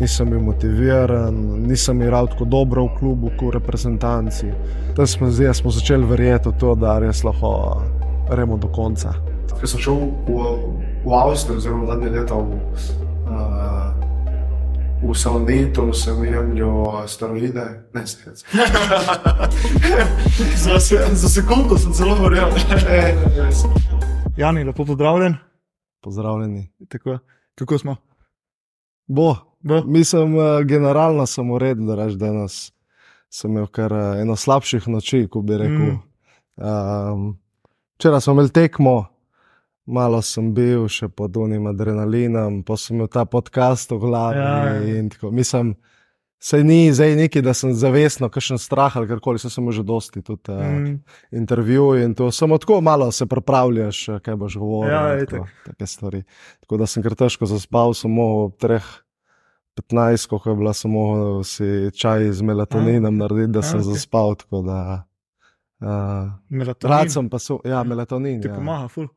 nisem bil motiviran, nisem igral tako dobro v klubu, kot v reprezentanci. Tam smo, zdaj, smo začeli verjeti v to, da res lahko remo do konca. Ko sem šel v, v Avstrijo, zelo zadnje leta v, uh, v Salonitu, sem jemljal steroide, ne svet. za, se, za sekundo sem celo verjel. Jani, lepo pozdravljen. Pozdravljeni. Tako, kako smo? Bo, Bo? Mislim, eh, generalno sem uredil, da reč danes. Sem imel kar eh, eno slabših noči, ko bi rekel. Mm. Um, včeraj smo imeli tekmo, malo sem bil še pod unim adrenalinom, pa sem imel ta podcast v glavi. Ja, ja. tako. Mislim, sej ni zdaj neki, da sem zavestno, kakšen strah ali karkoli, sem že dosti tudi uh, Mm. intervjuj in to. Samo tako malo se pripravljaš, eh, kaj boš govoril. Ja, tako, take stvari. Tako da sem kar težko zaspal, samo ob treh. 15, ko je bila samo si čaj z melatoninom narediti, da a, sem okej. zaspal. Tako da, uh, Melatonin. rad sem pa so, ja, melatonin. Ti Ja. pomaga, ful.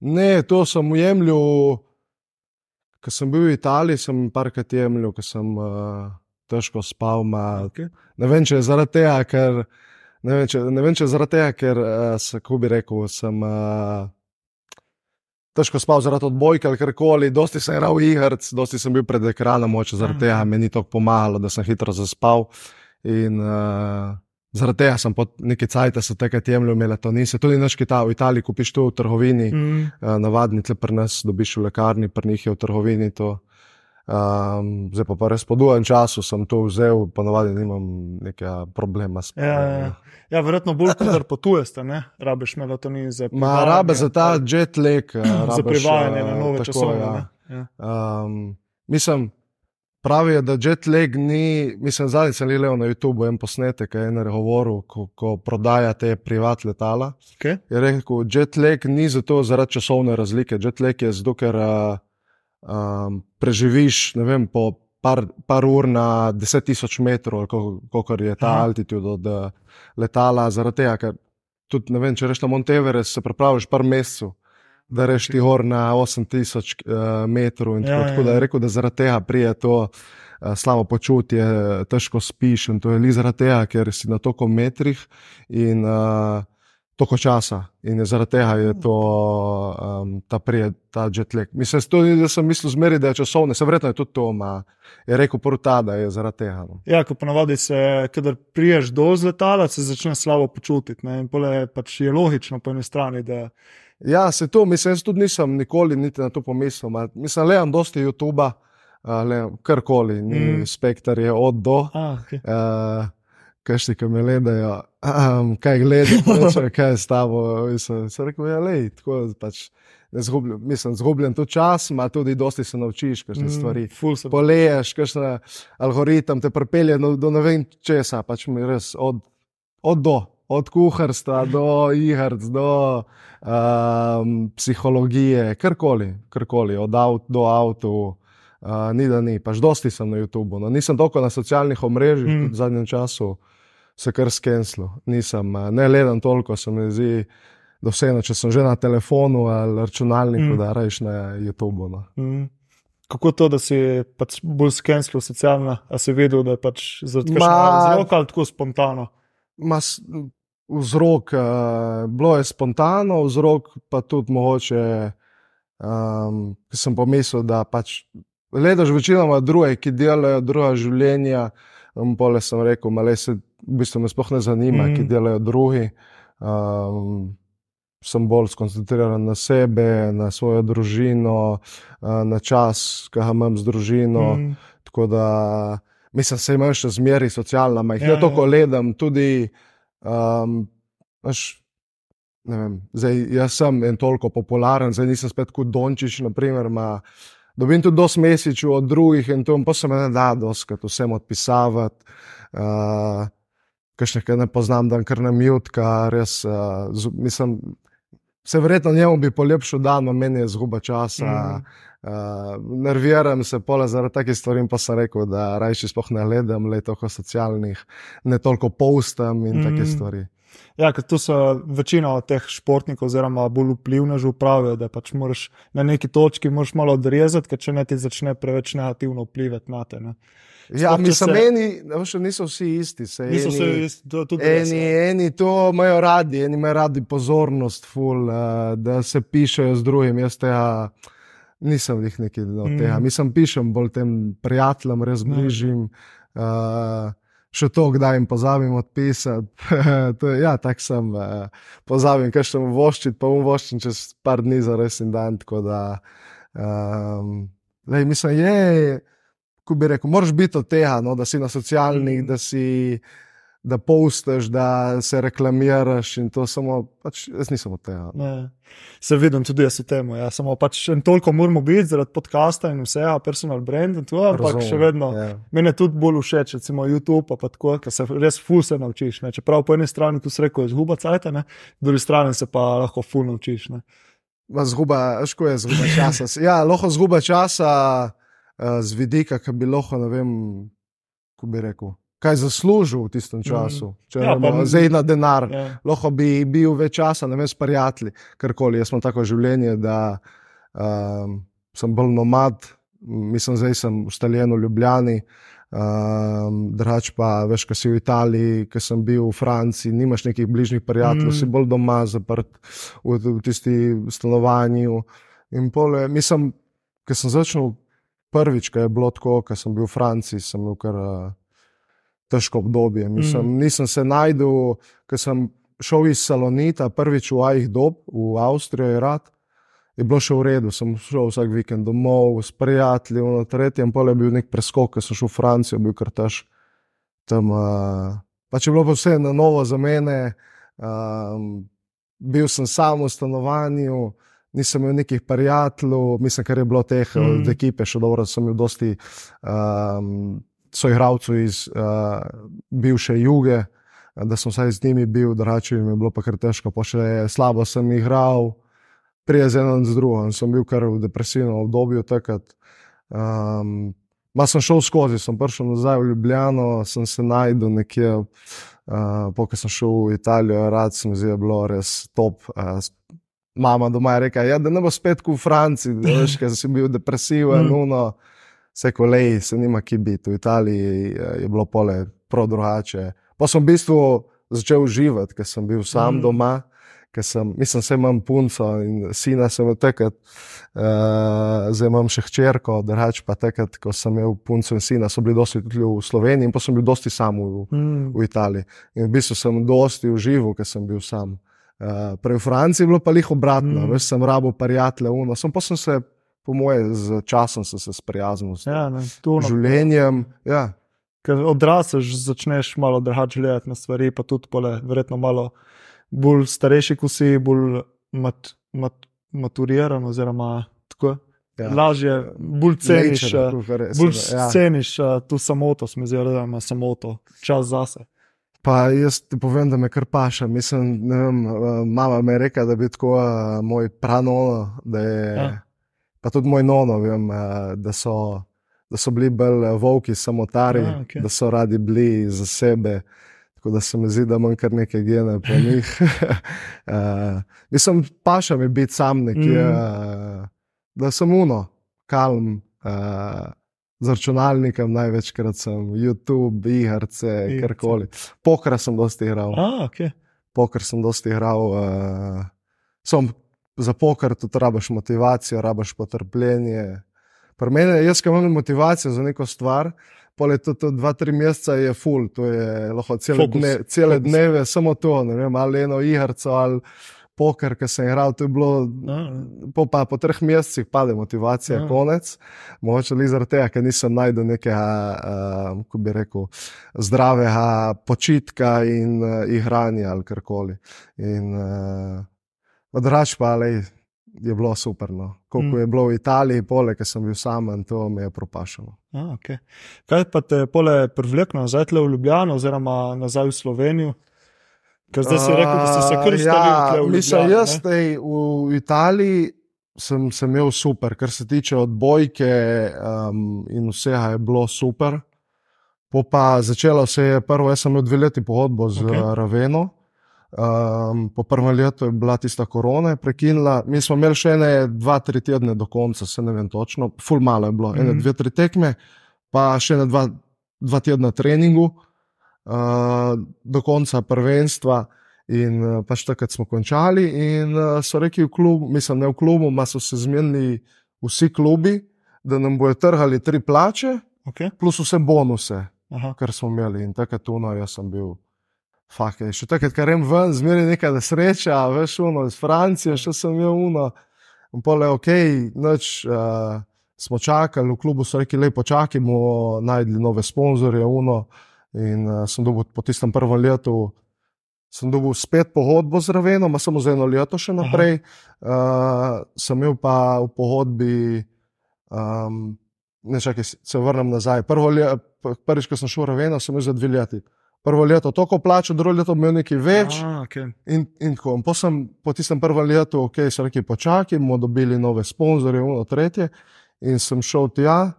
Ne, to sem ujemljal, ko sem bil v Italiji, sem parkrat jemljal, ko sem uh, težko spal. Ma, Okay. ne vem, če je zaradi tega, ker. Ne vem, če, ne vem, če je zaradi tega, ker uh, kako bi rekel, sem uh, težko spal zaradi odbojke ali karkoli. Dosti sem igral igr, dosti sem bil pred ekranom, moče zaradi tega mi ni tako pomagalo, da sem hitro zaspal. In uh, zaradi tega sem po neki cajt se takrat jemljal melatonin. Se tudi naš kita v Italiji kupiš tu v trgovini, mm. Mm. uh, navadni tle pri nas dobiš v lekarni, pri njih je v trgovini to. Um, zdaj pa, pa res po dolgem času sem to vzel, ponovadi nimam nekega problema s Ja, ja, ja. ja, verjetno bolj, kadar potuješ, ne? rabiš melatonin za privajanje, rabe za ta jet lag, eh, za privajanje eh, na nove tako, časovne. ja. ne. Ja. Um, mislim, pravijo, da jet lag ni. Mislim, zadnjič sem gledal na YouTubu en posnetek, ki je ena govoril, ko, ko prodaja te privat letala. Okay. Je rekel, jet lag ni zato zaradi časovne razlike. Jet lag je zato, ker uh, um, preživiš, vem, po par, par ur na 10.000 metrov, koliko je ta Aha. altitud od uh, letala, zaradi tega, ker tudi, ne vem, če rečeš na Monteverest, se pripraviš par mesecev. Da reš ti gor na 8000 uh, metrov. in Ja, Tako, ja, tako da ja. je rekel, da zaradi tega prije to uh, slabo počutje, težko spiš. In to je li zaradi tega, ker si na toliko metrih in uh, toliko časa. In je zaradi tega je to um, ta prije, ta jet lag. Mislim, tudi, da sem mislil zmeri, da je časovne, se verjetno je tudi to, ma, je rekel prota, da je zaradi tega. No. Ja, ko ponavadi se, kadar priješ do letala, se začne slabo počutiti. Ne? In pole pač je logično po eni strani, da Ja, se to, mislim, jaz tudi nisem nikoli niti na to pomislil. Ma, mislim, le imam dosti YouTube, uh, karkoli, ni Mm. spektr je od do. A, okay. Uh, Kašti, ki me gledajo, um, kaj gledajo, kaj je s tabo. Mislim, se rekel, ja, lej, tako pač. Zgubljam, mislim, zgubljam tudi čas, ima tudi dosti se naučiš, kakšne mm. stvari. Poleješ, kakšen algoritem te pripelje do, do ne vem česa, pač mi res od, od do, od kuharstva do igr, do um, psihologije, karkoli, karkoli, od avt do avtu. Uh, ni da ni, pač dosti sem na YouTubu. No. Nisem toliko na socialnih omrežjih mm. v zadnjem času, se kar skenslo. Nisem, uh, ne gledam toliko, se mi zdi, da vseeno, če sem že na telefonu ali računalniku, Mm. da rečeš na YouTubu. No. Mm. Kako to, da si pač bolj skenslil socialno, a si vedel, da je pač zaradi kakšnega vzroka ali tako spontano? Ma s- Vzrok, uh, bilo je spontano, vzrok pa tudi mogoče, um, ki sem pomislil, da pač gledaš večinoma druge, ki delajo druga življenja. Um, Pole sem rekel, malo se v bistvu me sploh ne zanima, Mhm. mm. ki delajo drugi. Um, sem bolj skoncentriran na sebe, na svojo družino, uh, na čas, ki ga imam z družino. Mm. Tako da, mislim, se imaš še zmeri socialna, ma jih Ja, ja, toliko gledam, tudi. Um, veš, ne vem, zdaj, jaz sem en toliko popularen, zdaj nisem spet kot Dončić, naprimer, ma, dobim tudi dosti mesečev od drugih in to, pa se me ne da doskrat vsem odpisavati. Uh, Kakšne, ki ne poznam, da kar na mjutka, res, uh, z, mislim, se verjetno njemu bi polepšal dan, a meni je zguba časa. Mm. Uh, nerviram se pola zaradi takih stvari, pa sem rekel, da rajši sploh ne gledam, le toliko socialnih, ne toliko postam in mm. take stvari. Ja, ker tu so večina teh športnikov, oziroma bolj vplivnežev, pravijo, da pač moraš na neki točki malo odrezati, ker če ne ti začne preveč negativno vplivati na te. Ne. Ja, mislim, se- meni, veš, niso vsi isti. Se, Niso eni, se isti, to je tudi res, Eni, ja. eni to imajo radi, eni imajo radi pozornost, ful, uh, da se pišejo z drugim. Jaz tega nisem jih nekaj od Mm. tega. Mislim, pišem bolj tem prijateljem, res Ja. bližjim. Uh, še to, kdaj jim pozabim odpisati. ja, tako sem. Uh, pozabim, kaj še mu voščiti, pa mu voščim čez par dni za resen dan. Tako da, um, lej, mislim, je ko bi rekel, moraš biti od tega, no, da si na socialnih, Mhm. da si. Da postaš, da se reklamiraš, in to samo, pač, jaz nisem od tega. Ne. Se vidim tudi jaz v tem. Ja. Samo pač toliko moramo biti zaradi podcasta in vse, personal brand in to, ampak Razumem, še vedno. ja. Je tudi bolj všeč, recimo YouTube, pa, tako, ker se res ful se naučiš. Ne. Čeprav po eni strani, ko se reko, je zguba cajt, po drugi strani se pa lahko ful naučiš. Ne. Zguba, ško je zguba časa. Ja, lahko zguba časa uh, z vidika, ki bi lahko, ne vem, kako bi rekel, kaj zaslužil v tistem času. Če Ja, pa- zdaj na denar. Ja. Lahko bi bil več časa, ne vem, s prijatelji, karkoli. Jaz imam tako življenje, da um, sem bolj nomad, mislim, zdaj sem ustaljen v Ljubljani. Um, Drugač pa, veš, ko si v Italiji, ko sem bil v Franciji, nimaš nekih bližnjih prijateljev, Mm. mm. si bolj doma, zaprt v, v tisti stanovanju. In pole, mislim, ko sem začel prvič, ko je bilo tako, ko sem bil v Franciji, sem imel kar uh, težko obdobje. Mislim, mm. Nisem se najdel, ker sem šel iz Salonita, prvič v Ajih Dob, v Avstrijo, je rad. Je bilo še v redu, sem šel vsak vikend domov s prijatelji, na tretjem pol je bil nek preskok, ker sem šel v Francijo, bil kar tež. Tam, uh, pač je bilo pa vse na novo za mene. Um, bil sem sam v stanovanju, nisem imel nekih prijateljev, mislim, kar je bilo teh Mm. mm. od ekipe, še dobro, sem imel dosti um, soigralcev iz uh, bivše juge, da sem vsaj z njimi bil, drugače mi je bilo pa kar težko, pa še slabo sem igral, prije z enim z drugim, sem bil kar v depresivnem obdobju takrat. Um, Ma sem šel skozi, sem prišel nazaj v Ljubljano, sem se najdel nekje, uh, po ko sem šel v Italijo, rad sem zdaj bilo res top. Uh, mama doma je rekla, ja, da ne bo spet kot v Franciji, da veš, ker si bil depresiven, Mm. nuno. Vse kolej, se nima ki biti. V Italiji je, je bilo pole prav drugače. Pa sem v bistvu začel uživati, ker sem bil sam Mm. doma. Ker sem, mislim, da imam punco in sina sem takrat, uh, zdaj imam še hčerko, drugač pa takrat, ko sem imel punco in sina, so bili dosti tudi v Sloveniji in pa sem bil dosti sam v, Mm. v Italiji. In v bistvu sem dosti užival, ker sem bil sam. Uh, prej v Franciji je bilo pa lih obratno, Mm. mm. veš, sem rabo prijatelje, uno, sem pa sem se, po moje, z časom sem se sprijaznil s Ja, ne, no, življenjem. Ja. ker odrasteš, začneš malo drugače gledati na stvari, pa tudi pole, verjetno malo bolj starejši, ko si bolj mat, mat, maturiran, oziroma tako. Ja. Lažje, bolj ceniš, eh, kakor res, bolj ja. ceniš uh, tu samoto, zdi, da ima samoto, čas zase. Pa jaz ti povem, da me kar paša. Mislim, vem, eh, mama mi je rekla, da bi tako uh, moj pranono, da je. Ja. Pa tudi moj nono, vem, uh, da, so, da so bili bolj eh, volki, samotari, Ja, okej. da so radi bili za sebe. Tako da se mi zdi, da imam kar nekaj gene po njih. uh, mislim, paša mi biti sam nekje, Mm. uh, da sem uno, kalm. Uh, Z računalnikom največkrat sem YouTube, igrice, karkoli. Poker sem dosti igral. A, okay. Poker sem dosti igral. Uh, sem za poker tudi rabaš motivacijo, rabaš potrpljenje. Pri meni, jaz, ki imam motivacijo za neko stvar, pol je to, to dva, tri meseca je full, to je lahko cele, Fokus. dne, cele Fokus. dneve, samo to, ne vem, ali eno igrico ali poker, ki sem igral, to je bilo. Po, pa, po treh mesecih pade motivacija, Ja. ja. konec. Mogoče le zaradi tega, ker nisem najdel nekega, uh, kako bi rekel, zdravega počitka in uh, igranja ali karkoli. In uh, drugač pa lej, je bilo super. No. Koliko Mm. je bilo v Italiji, poleg tega sem bil sam in to me je propašalo. a, okay. Kaj pa te pole privleklo nazaj v Ljubljano, oziroma nazaj v Slovenijo? Ker zdaj si rekel, da si se kar ustavil. ja, mislim, jaz zdaj v Italiji sem, sem imel super, kar se tiče odbojke um, in vsega je bilo super. Po pa začelo se je prvo, jaz sem imel dve leti pogodbo z Ok. okay. Raveno. Um, po prvem letu je bila tista korona, prekinila. Mi smo imeli še ene, dva, tri tedne do konca, se ne vem točno, ful malo je bilo, ene, Mhm. dve, tri tekme, pa še ene dva, dva tedna treningu uh, do konca prvenstva. In uh, pač takrat smo končali, in uh, so rekli v klubu, mislim, ne v klubu, ma so se zmenili vsi klubi, da nam bojo trgali tri plače, Okay. plus vse bonuse, Aha. kar smo imeli. In takrat tuno, jaz sem bil. Fak, še takrat, ker grem ven, zmeraj nekaj nesreča, veš, uno, iz Francije, še sem imel uno. In pole, ok, noč uh, smo čakali, v klubu so rekli, lepo čakamo, najdli nove sponzorje, uno. In uh, sem dobil po tistem prvem letu, sem dobil spet pogodbo z Ravenom, samo za eno leto še naprej. Uh, sem imel pa v pogodbi, um, ne čakaj, se vrnem nazaj. Prvo prvič, ko sem šel v Raveno, sem imel za dve leti. Prvo leto toliko plačo, drugo leto imel nekaj več. Ah, okay. In, in tako. In sem, po tistem prvem letu, ok, so rekli, počakaj, bomo dobili nove sponzorje, ono tretje. In sem šel tja.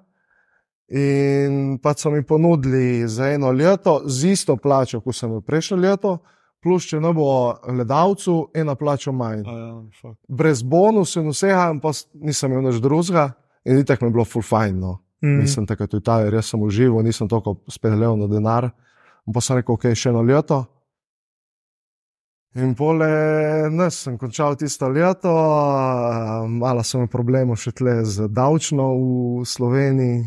In pa so mi ponudili za eno leto z isto plačo, kot sem jo prejšnjo leto, plus če ne bo gledalcu, ena plača manj. Ah, ja, fuck. Brez bonusa in vsega, in pa nisem imel nič drugega. In itak mi je bilo full fajn. No. Mhm. Nisem takrat v Italiji, res sem užival, nisem toliko spelel na denar. In pa sem rekel, ok, še eno leto. In pole, ne, sem končal tisto leto, malo sem imel problemov še tle z davčno v Sloveniji.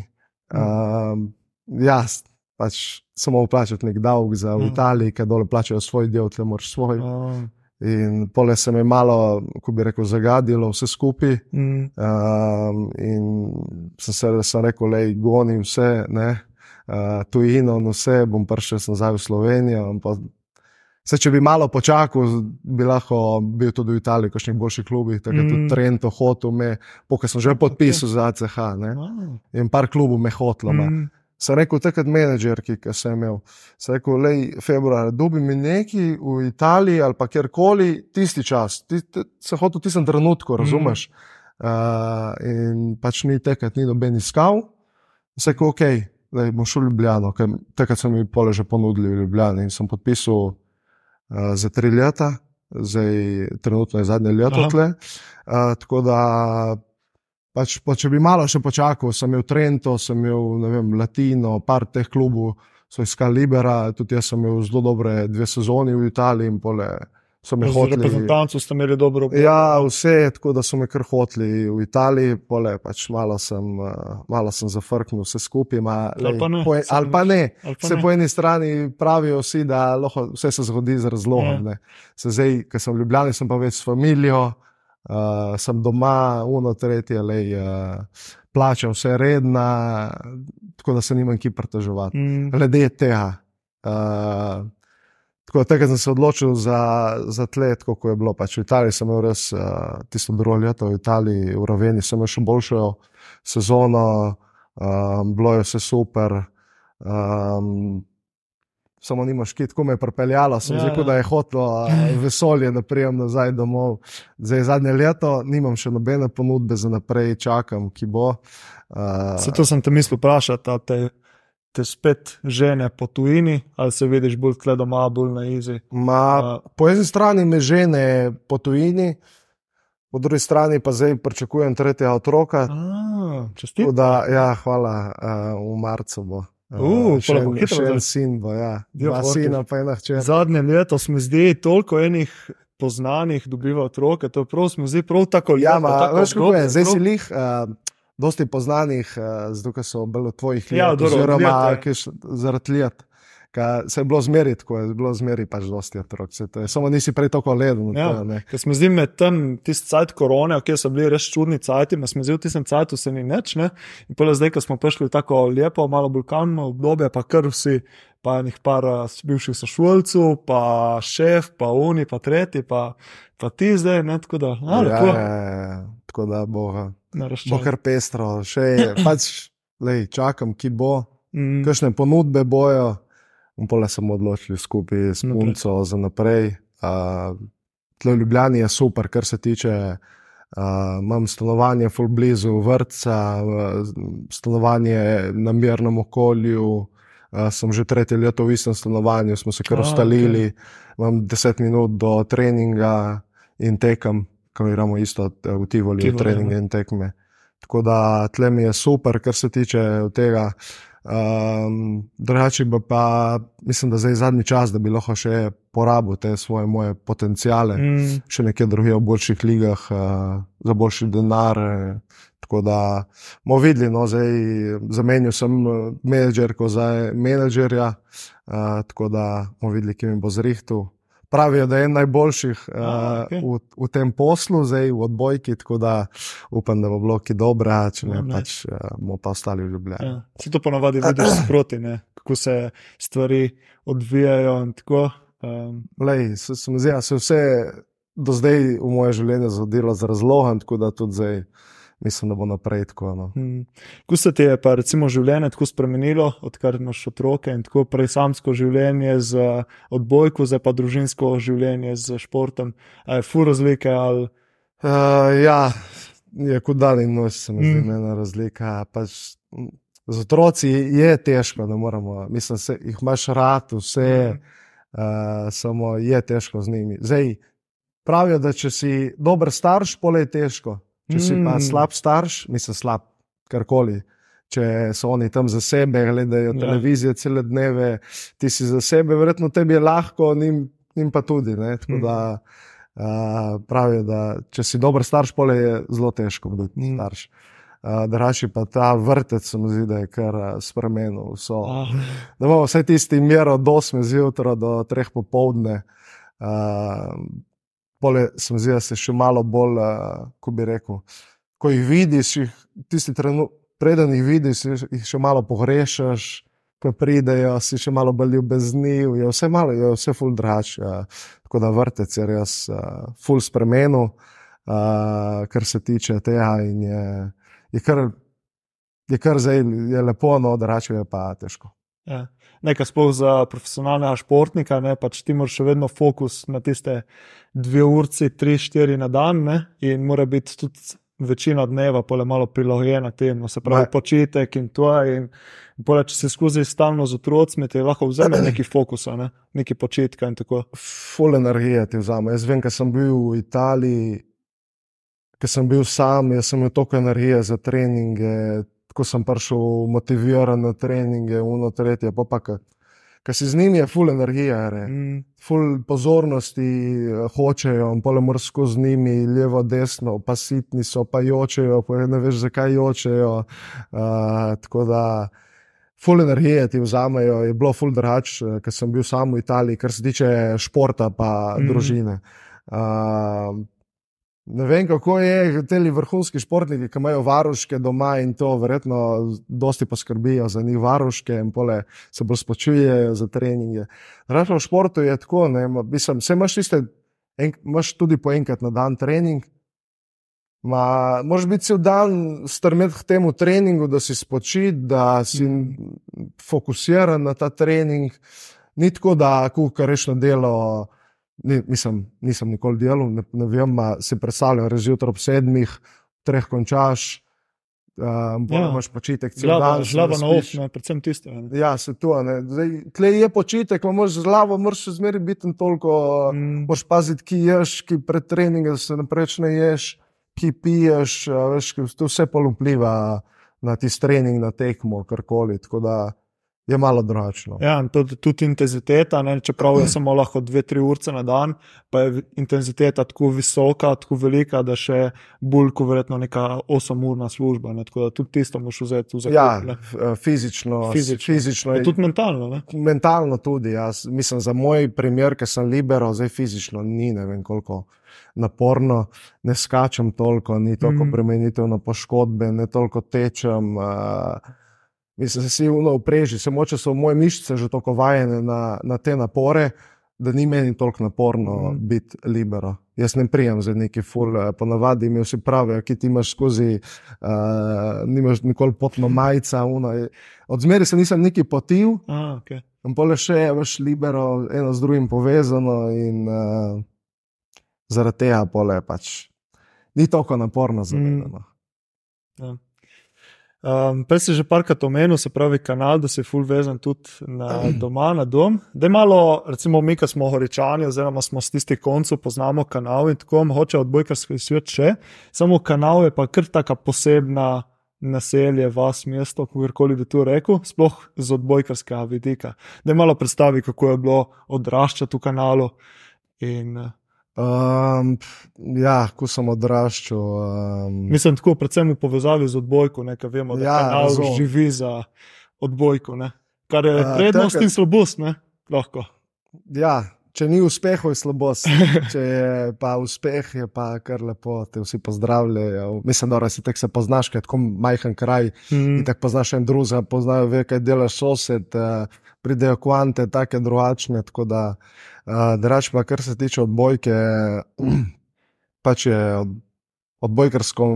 Um, ja, s- pač samo plačati nek davek za v Mhm. Italiji, ker dole plačajo svoj del, tle moraš svoj. Ah, In pole se mi je malo, ko bi rekel, zagadilo vse skupaj. mm. Um, in sem se sem rekel, da gonim vse, ne, uh, tujino, in vse, bom prišel nazaj v Slovenijo. se, če bi malo počakal, bi lahko bil tudi v Italiji, kot nekih boljših klubih, tako mm. Mm. tudi Trento, hotel me, pokaj sem že podpisal za ACH. Ne, Ah, in par klubov me hotlo. Mm. mm. Sem rekel, takrat menedžerki, ki sem imel, sem rekel, lej, februar, dobi mi nekaj v Italiji ali pa kjerkoli, tisti čas, ti, ti, se hotel v tistem trenutku, razumeš. Mm. Uh, in pač ni takrat, ni noben iskal. Sem rekel, ok, lej, bom šel v Ljubljano, ker takrat so mi pole že ponudili v Ljubljani in sem podpisal uh, za tri leta, zdaj trenutno je zadnje leto tle. Uh, tako da Pač, pa če bi malo še počakal, sem imel Trento, sem imel vem, Latino, par teh klubov, so iskali Libera, tudi jaz sem imel zelo dobre dve sezoni v Italiji in pole so me hoteli. reprezentanco ste imeli dobro obdobje. Ja, vse, tako da so me kar hoteli v Italiji, pole pač malo sem, uh, malo sem zafrknil vse skupaj. Ma, Ali lej, pa ne, po, se ali pa ne. ali pa Se ne. po eni strani pravijo vsi, da lahko vse se zgodi z razlogom. Ja. Se zdaj, ker sem v Ljubljani, sem pa več s familijo, uh, sem doma, uno, tretje, lej, uh, plačam vse redna, tako da se nimam ki pritoževati. Mm. Glede tega. Uh, tako da takrat sem se odločil za, za tle, tako kot je bilo. Pač v Italiji sem imel res uh, tisto drugo leto, v Italiji, v Raveni sem imel še boljšo sezono, um, bilo je vse super. Um, Samo nimaš kit, kako me je pripeljalo, sem Ja, ja, rekel, ja. da je hotlo uh, vesolje, da prijem nazaj domov. Zdaj je zadnje leto, nimam še nobene ponudbe za naprej, čakam, ki bo. Uh, Zato sem te mislil vprašati, ali te, te spet žene po tujini, ali se vidiš bolj tle doma, bolj na izi. Ma, A- po eni strani me žene po tujini, po drugi strani pa zdaj pričakujem tretjega otroka. Čestit. Tako Da, ja, hvala, uh, v marcu bo. Uh, še, en, še zdaj. en sin bo, ja. Dva sina, pa ena hčer. Zadnje leto smo zdi toliko enih poznanih dobiva otroke, to prav, smo zdi prav tako Ja, lepo, ma, tako veš, kako je, zdaj si lih. Uh, Dosti poznanih, uh, zato ker so bili v tvojih Ja, letih, dobro, oziroma ja. zaradi let. Ka, se je bilo zmeri, tako je bilo zmeri pač dosti otrok. Samo nisi prej tako ledeno. Ja. to, ne. Ker smo zdaj med tem, tisti cajt korone, ki so bili res čudni cajti, me smo zdaj v tistem cajtu se ni nič, ne. In pole zdaj, ko smo prišli v tako lepo, malo bolj kamno obdobje, pa kar vsi, pa enih par eh, bivših sošolcev, pa šef, pa oni, pa tretji, pa, pa ti zdaj, ne, tako da, a, ja, lepo, ja, ja, tako da bo, bo kar pestro, še je, pač lej, čakam, ki bo, Mm, kakšne ponudbe bojo. In pole smo odločili skupaj s Naprej. punco za naprej. Uh, Tle v Ljubljani je super, kar se tiče Uh, imam stanovanje full blizu vrtca, uh, stanovanje na mirnem okolju. Uh, sem že tretje leto v istem stanovanju, smo se kar A, ustalili, okay. imam 10 minut do treninga in tekam, ko igramo isto eh, v Tivoli, Tivoli, treninge ja. in tekme. Tako da tle mi je super, kar se tiče tega. Um, drugače pa, mislim, da zdaj je zadnji čas, da bi lahko še porabil te svoje moje potencijale, mm. Še nekje drugje v boljših ligah, uh, za boljši denar. eh, Tako da bomo videli, no, zdaj zamenjal sem eh, menedžerko za menedžerja, uh, tako da bomo videli, kje mi bo zrihtel. Pravijo, da je en najboljših uh, A, okej. v, v tem poslu, zdaj v odbojki, tako da upam, da bo bilo ki dobro, če ne, Ja, ne. pač uh, bomo pa ostali v Ljubljani. ja. Se to ponavadi vidiš sproti, ne? kako se stvari odvijajo. in tako, Um, Lej, se, se mi zdi, da se vse do zdaj v moje življenje zgodilo z razlogom, tako da tudi zdaj mislim, da bo naprej tako. No. Hmm. Kako se ti je pa recimo življenje tako spremenilo, odkar imaš otroke in tako prej samsko življenje z odbojko, zdaj pa družinsko življenje z športom? A je fu razlike ali Uh, ja, je kot daljni noč, se mi zdi, Mm. ena razlika. Pač, z otroci je težko, da moramo, mislim, se, jih imaš rad, vse, Mhm. mm. uh, samo je težko z njimi. Zdaj, pravijo, da če si dober starš, pole je težko. Če si pa Mm. slab starš, mislim, slab karkoli. Če so oni tam za sebe, gledajo Ja. ja. televizijo cele dneve, ti si za sebe, verjetno tebi je lahko, njim, njim pa tudi. Ne? Tako da uh, pravijo, da če si dober starš, pole je zelo težko biti mm. starš. Uh, Draši pa ta vrtec, se mi zdi, da je kar uh, spremenil vso. ah, Da imamo vse tisti mir od 8 zjutraj do 3 popovdne. Uh, pole se mi zdi, da se še malo bolj, uh, ko bi rekel, ko jih vidiš, jih, tisti trenutek, preden jih vidiš, jih- še malo pogrešaš. Ko pridejo, si še malo bolj ljubezni, je vse malo, je vse ful drač. Uh, tako da vrtec je res uh, ful spremenil, uh, kar se tiče tega. In je, je, kar, je kar zdaj je lepo, no, drače je pa težko. Ja. Nekaj sploh za profesionalnega športnika, ne pač ti moraš še vedno fokus na tiste dve urci, tri, štiri na dan, ne? in mora biti tudi večina dneva pole malo prilagojena temu, se pravi Ma- počitek in to. In, pole, če se skozi stalno z otroci, ti lahko vzame neki fokusa, ne? neki počitka in tako. Ful energije ti vzame. Jaz vem, ker sem bil v Italiji, ker sem bil sam, jaz sem imel toliko energije za treninge, ko sem prišel motiviran na treninge, uno, tretje, pa pa kar. Ker si z njimi je ful energija, re. Mm, ful pozornosti eh, hočejo, in pole moraš skozi njimi, levo, desno, pa sitni so, pa jočejo, pa ne veš, zakaj jočejo. Uh, tako da. Ful energije ti vzamejo, je bilo ful drugač, eh, ker sem bil sam v Italiji, kar se tiče športa in mm. družine. Uh, ne vem, kako je, te vrhunski športniki, ki imajo varuške doma in to verjetno dosti poskrbijo za njih varuške in pole se bolj spočujejo za treninge. Raje v športu je tako, ne, mislim, vse imaš tiste, en, imaš tudi po enkrat na dan trening. Ma, moraš biti cel dan strmet k temu treningu, da si spočit, da si Mm. fokusiran na ta trening. Ni tako, da reš na delo. Ni, mislim, nisem nikoli delal, ne, ne vem, ma, si predstavljam, reži jutro ob sedmih, treh končaš, um, Ja. ja. imaš počitek cel Glava, dan. se glava na ne, predvsem tiste. Ne. Ja, se to. tle je počitek, imaš z glavo, moraš še zmeraj biti toliko. Mm, Moraš paziti, ki ješ, ki pred treningom da se ne ješ, ki piješ, veš, ki to vse pol vpliva na tisti trening, na tekmo, karkoli. Tako da je malo drugačno. Ja, tudi, tudi intenziteta, ne, čeprav je samo lahko 2-3 urce na dan, pa je intenziteta tako visoka, tako velika, da še bolj kot verjetno neka 8-urna služba. Ne, tako da tudi tisto moš vzeti v zakup. Ja, ne. eh, fizično, Fizično. fizično Ja, tudi mentalno. Ne. mentalno tudi. Jaz, mislim, za moj primer, ker sem libero, zdaj fizično ni ne vem koliko naporno, ne skačem toliko, ni toliko mm. bremenitev na poškodbe, ne toliko tečem. Uh, mislim, da si uno vpreži, se moče so moje mišice že tako vajene na, na te napore. Da ni meni toliko naporno mm. biti libero. Jaz ne prijem za neki ful, eh, ponavadi mi vsi pravijo, ki ti imaš skozi, uh, nimaš nikoli potno majica. Je- od zmeri se nisem neki potil, A, okay. In pole še veš libero, eno z drugim povezano, in uh, zaradi tega pole pač ni tako naporno za Mm. me. Um, Prej si že parkrat omenil, se pravi, kanal, da si full vezan tudi na doma, na dom. Da je malo, recimo, mi, ki smo horičani, oziroma smo z tistih koncev, poznamo kanal in tako, mogoče odbojkarski svet še. Samo kanal je pa kar taka posebna naselje, vas, mesto, kakorkoli bi tu rekel, sploh z odbojkarskega vidika. Da je malo predstavi, kako je bilo odraščati v kanalu. In, Um, ja, ko sem odraščal. Um, mislim, tako, predvsem v povezavi z odbojko, nekaj vemo, da Ja, kanal živi za odbojko. Ne? Kar je A, prednost takrat- in slabost, ne? lahko. ja, če ni uspehov, je slabost. Če je pa uspeh, je pa kar lepo, te vsi pozdravljajo. Mislim, da si tek se poznaš, ker je tako majhen kraj. Mm. In tako poznaš en drugega, poznajo, ve, kaj delaš sosed, uh, pridejo kvante, take drugačne. Tako da, uh, drač pa, kar se tiče odbojke, pač je od, odbojkarsko,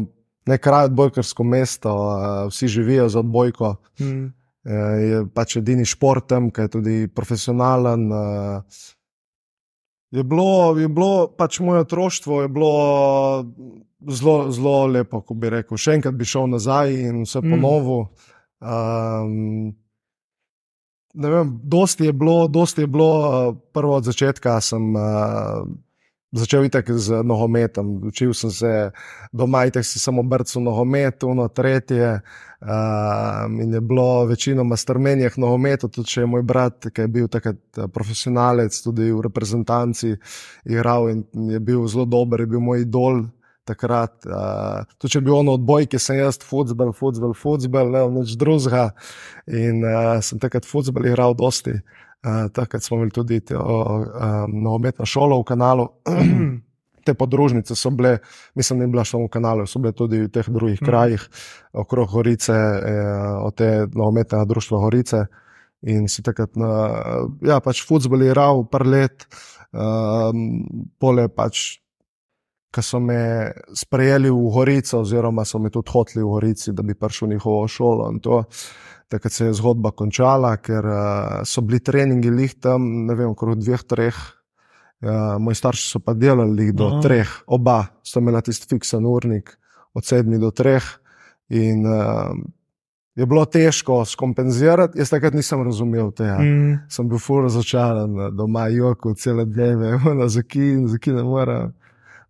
ne kraj, odbojkarsko mesto, uh, vsi živijo za odbojko. Mm. Uh, je pač edini šport tam, ki je tudi profesionalen. Uh, Je bilo, je bilo pač moje otroštvo, je bilo zelo, zelo lepo, ko bi rekel. Še enkrat bi šel nazaj in vse Mm. ponovil. Um, ne vem, dosti je bilo, dosti je bilo, uh, prvo od začetka sem uh, začel itek z nogometom. Učil sem se doma, itek si samo brcal nogomet, uno tretje. Um, in je bilo večinoma strmenjah nogometu, tudi če je moj brat, ki je bil takrat eh, profesionalec, tudi v reprezentanci, igral in je bil zelo dober, je bil moj idol. Takrat, uh, tudi če je bil ono odbojke, sem jaz futbol, futbol, futbol, ne nič drugega. In uh, sem takrat futbol igral dosti. Uh, takrat smo imeli tudi te, uh, nogometno šolo v kanalu. Te podružnice so bile, mislim, da ni bila samo v kanalu, so bile tudi v teh drugih Mhm. krajih, okrog Gorice, eh, od te nogometnega društva Gorice. In si takrat, na, ja, pač futbol je igral par let, um, pole pač, ki so me sprejeli v Gorico, oziroma so me tudi hoteli v Gorici, da bi prišel v njihovo šolo. in to. Takrat se je zgodba končala, ker uh, so bili treningi lih tam, ne vem, okrog dveh, treh. Uh, moji starši so pa delali do Aha. Treh, oba sta imela tisti fiksen urnik od sedmih do treh. In uh, je bilo težko skompenzirati, jaz takrat nisem razumel tega. Mm. Sem bil fur razočaran, doma joko cele dneve, zaki, zaki ne morem.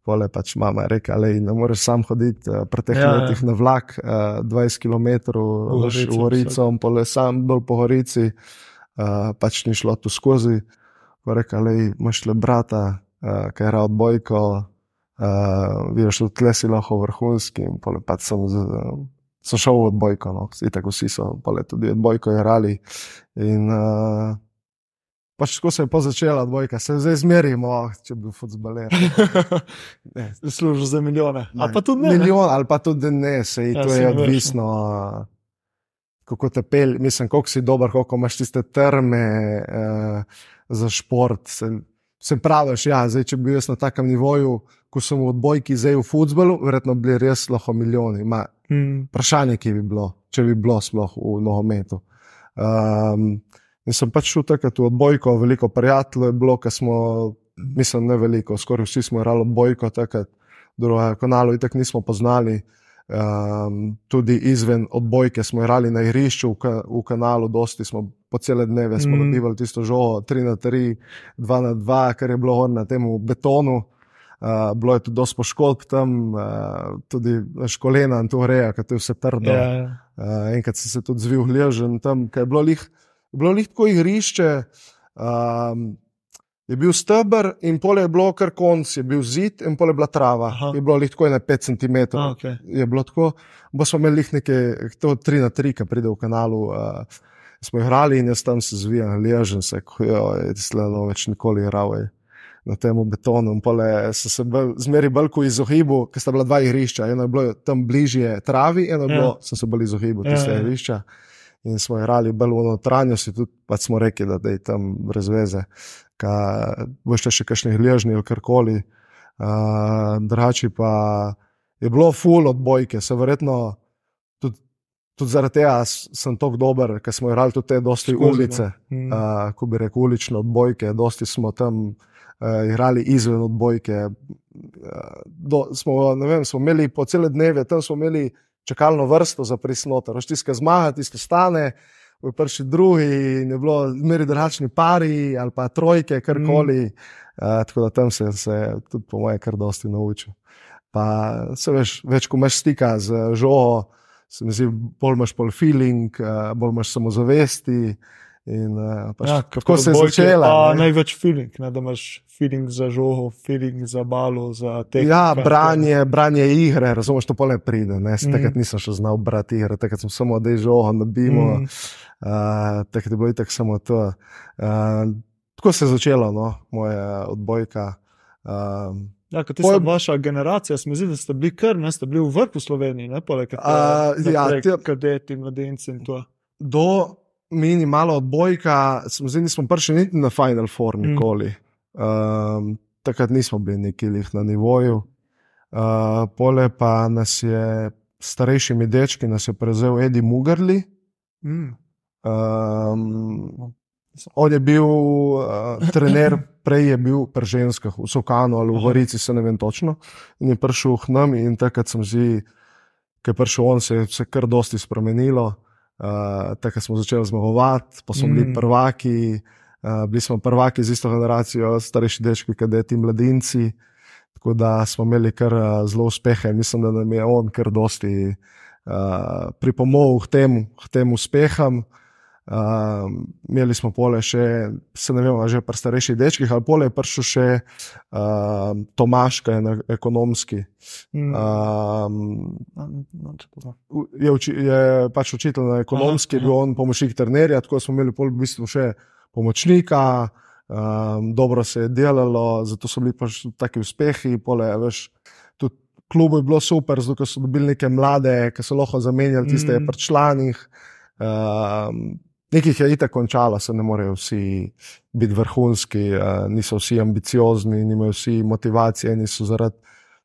Pole pač mama je rekla, da ne moreš sam hoditi eh, pri teh Ja, ja. letih na vlak, eh, 20 km v Gorico, Gorico, in pole sam bolj po Gorici, eh, pač ni šlo tu skozi. Pa Rekla, da imaš le brata, uh, ki je rad bojko, uh, vidiš, da tle si lahko vrhunski. In pole pač sem, z, uh, sem šel v odbojko, no, tako vsi so, pole tudi odbojko igrali. In uh, pač tako se je pa začela odbojka, se zdaj zmerimo, oh, če bi bil futbaler. Ne, Služijo za milijone. Ne. Ali pa tudi ne. ne? Milijon ali pa tudi ne, se Ja, to je ne veš, odvisno. Kako te pelje, mislim, koliko si dober, koliko imaš tiste terme uh, za šport. Se, se praviš, ja, zdaj, če bi bil jaz na takem nivoju, ko sem v odbojki, zdaj v futbolu, verjetno bi res lahko milijoni. Ma, Mm. vprašanje, ki bi bilo, če bi bilo sploh v nogometu. Um, in sem pač šel takrat v odbojko, veliko prijateljev je bilo, ker smo, mislim, ne veliko, skoraj vsi smo igrali odbojko, takrat drugega kanala, in tako nismo poznali. Um, tudi izven odbojke smo igrali na igrišču v, ka, v kanalu, dosti smo po cele dneve smo Mm. dobivali tisto žogo, 3 na 3, 2 na 2, kar je bilo na tem betonu. Uh, bilo je tudi dosti poškodb tam, uh, tudi školena in to reja, to je vse trdo. Ja, ja. Uh, enkrat sem se tudi zvil gležen tam, ker je bilo lih, bilo lih tako igrišče. Um, je bil stebr in pole je bilo kar konc, je bil zid in pole je bila trava. Aha. Je bilo lih tako na 5 cm. A, okay. Je bilo tako, bo smo imeli neke, to 3 na 3, ki pride v kanalu. Uh, smo igrali in jaz tam se zvijam, ležen se, ko je slano več nikoli igral. Na tem betonu, pole sem se bolj, zmeri bolj kot izogibu, ker sta bila dva igrišča. Eno je bilo tam bližje travi, eno je Ja. bilo, sem se bolj izogibil Ja, tiste ja. igrišča. In smo igrali bolj v notranjosti, tudi pač smo rekli, da je tam brez veze. Boš še kakšnih ležni ali karkoli. Uh, Drugače pa je bilo full odbojke, se verjetno tudi, tudi zaradi tega sem tako dober, ker smo igrali tudi te dosti Skozi, no. ulice, Mm. uh, ko bi rekel ulične odbojke, dosti smo tam uh, igrali izven odbojke. do, smo, vem, smo imeli po cele dneve, tam smo imeli čakalno vrsto za prisnoter. Tiskaj zmaga, tiskaj stane, v prvi drugi, in je bilo zmeri drugačni pari ali pa trojke, karkoli. Mm. Uh, tako da tam se, se tudi, po mojem, kar dosti naučil. Pa se veš, več ko imaš stika z žogo, se mi zdi, bolj imaš pol feeling, uh, bolj imaš samozavesti. In, uh, pač, ja, kako se je začela? Največ feeling, ne, da imaš feeling za žogo, feeling za balo, za te. Ja, branje, branje igre, razumeš, to pole pride. Mm. Takrat nisem še znal brati igre, takrat sem samo odej žogo, nabimo. Mm. Uh, takrat je bilo tako samo to. Uh, tako se je začela no, moja odbojka. Um, Ja, kot je vaša generacija, smo zdi, da ste bili kar, ne ste bili v vrhu Sloveniji, ne pa le kaj. Ja, te kadeti, mladenci in to. Do minimalno odbojka, smo zdi, nismo prišli niti na Final Four mm. nikoli. Mm. Um, takrat nismo bili nekih na nivoju. Uh, pole pa nas je starejšimi dečki, nas je prevzel Edi Mugarli. Mm. Um, on je bil uh, trener, prej je bil pri ženskah, v Sokanu ali v Gorici, se ne vem točno. In je prišel k nam in takrat sem zdi, ker je prišel on, se je vse kar dosti spremenilo. Uh, takrat smo začeli zmagovati, pa smo bili mm. prvaki, uh, bili smo prvaki z isto generacijo, starejši dečki, kadeti mladinci. Tako da smo imeli kar uh, zelo uspehe. Mislim, da nam je on kar dosti uh, pripomogel k tem, k tem uspehom. Uh, imeli smo pole še, se ne vemo, že pri starejših dečkih, ali pole je prišel še uh, Tomaš, ki je na ekonomski. Uh, je, uči, je pač učitelj na ekonomski, aha, bil on pomočnik trenerja, tako smo imeli pol v bistvu še pomočnika, um, dobro se je delalo, zato so bili pač taki uspehi. Pole, veš, klubu je bilo super, zato so dobili neke mlade, ki so lahko zamenjali tiste mm. pri članih. Um, Nekih je itak končalo, se ne morejo vsi biti vrhunski, niso vsi ambiciozni, nimajo vsi motivacije, eni so zaradi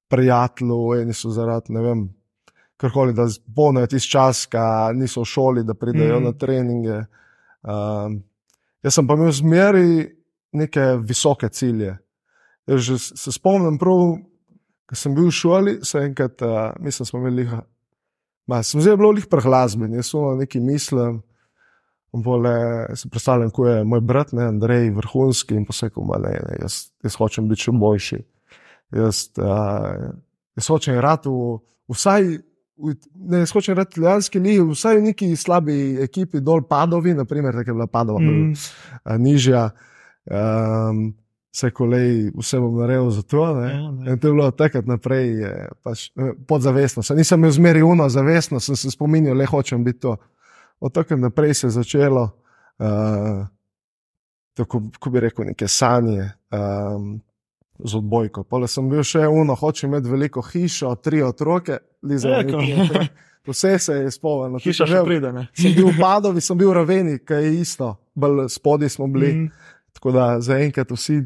prijateljev, eni so zaradi ne vem, karkoli, da zbonajo tisti čas, ki niso v šoli, da pridejo mm. na treninge. Um, jaz sem pa imel zmeri neke visoke cilje. Jaz se spomnim, prav, ko sem bil v šoli, se enkrat, uh, mislim, smo imeli, ma, sem zelo bil prehlasben, jaz sem nekaj mislil. Vole, si predstavljam, ko je moj brat, ne, Andrej, vrhunski in posekal, da jaz, jaz hočem biti še boljši. Jaz, uh, jaz hočem rati v vsaj, v, ne, jaz hočem rati v Ljubljanski ligi, vsaj v neki slabi ekipi, dol padovi, naprimer, tako je bila padova, mm. uh, nižja. Um, Vse kolej, vse bom naredil za to. Ja, in to je bilo takrat naprej, pač, podzavestno. Se nisem imel zmeri uno, zavestno sem se spominjal, le hočem biti to od takrat naprej se je začelo, uh, tako ko bi rekel, neke sanje um, z odbojko. Pole sem bil še uno, hočem imeti veliko hišo, tri otroke, lizali. Vse se je spomnilo. Hiša še pride. Sem bil v Padovi, sem bil v Raveni, kaj je isto, bolj spodaj smo bili. Mm. Tako da zaenkrat vsi,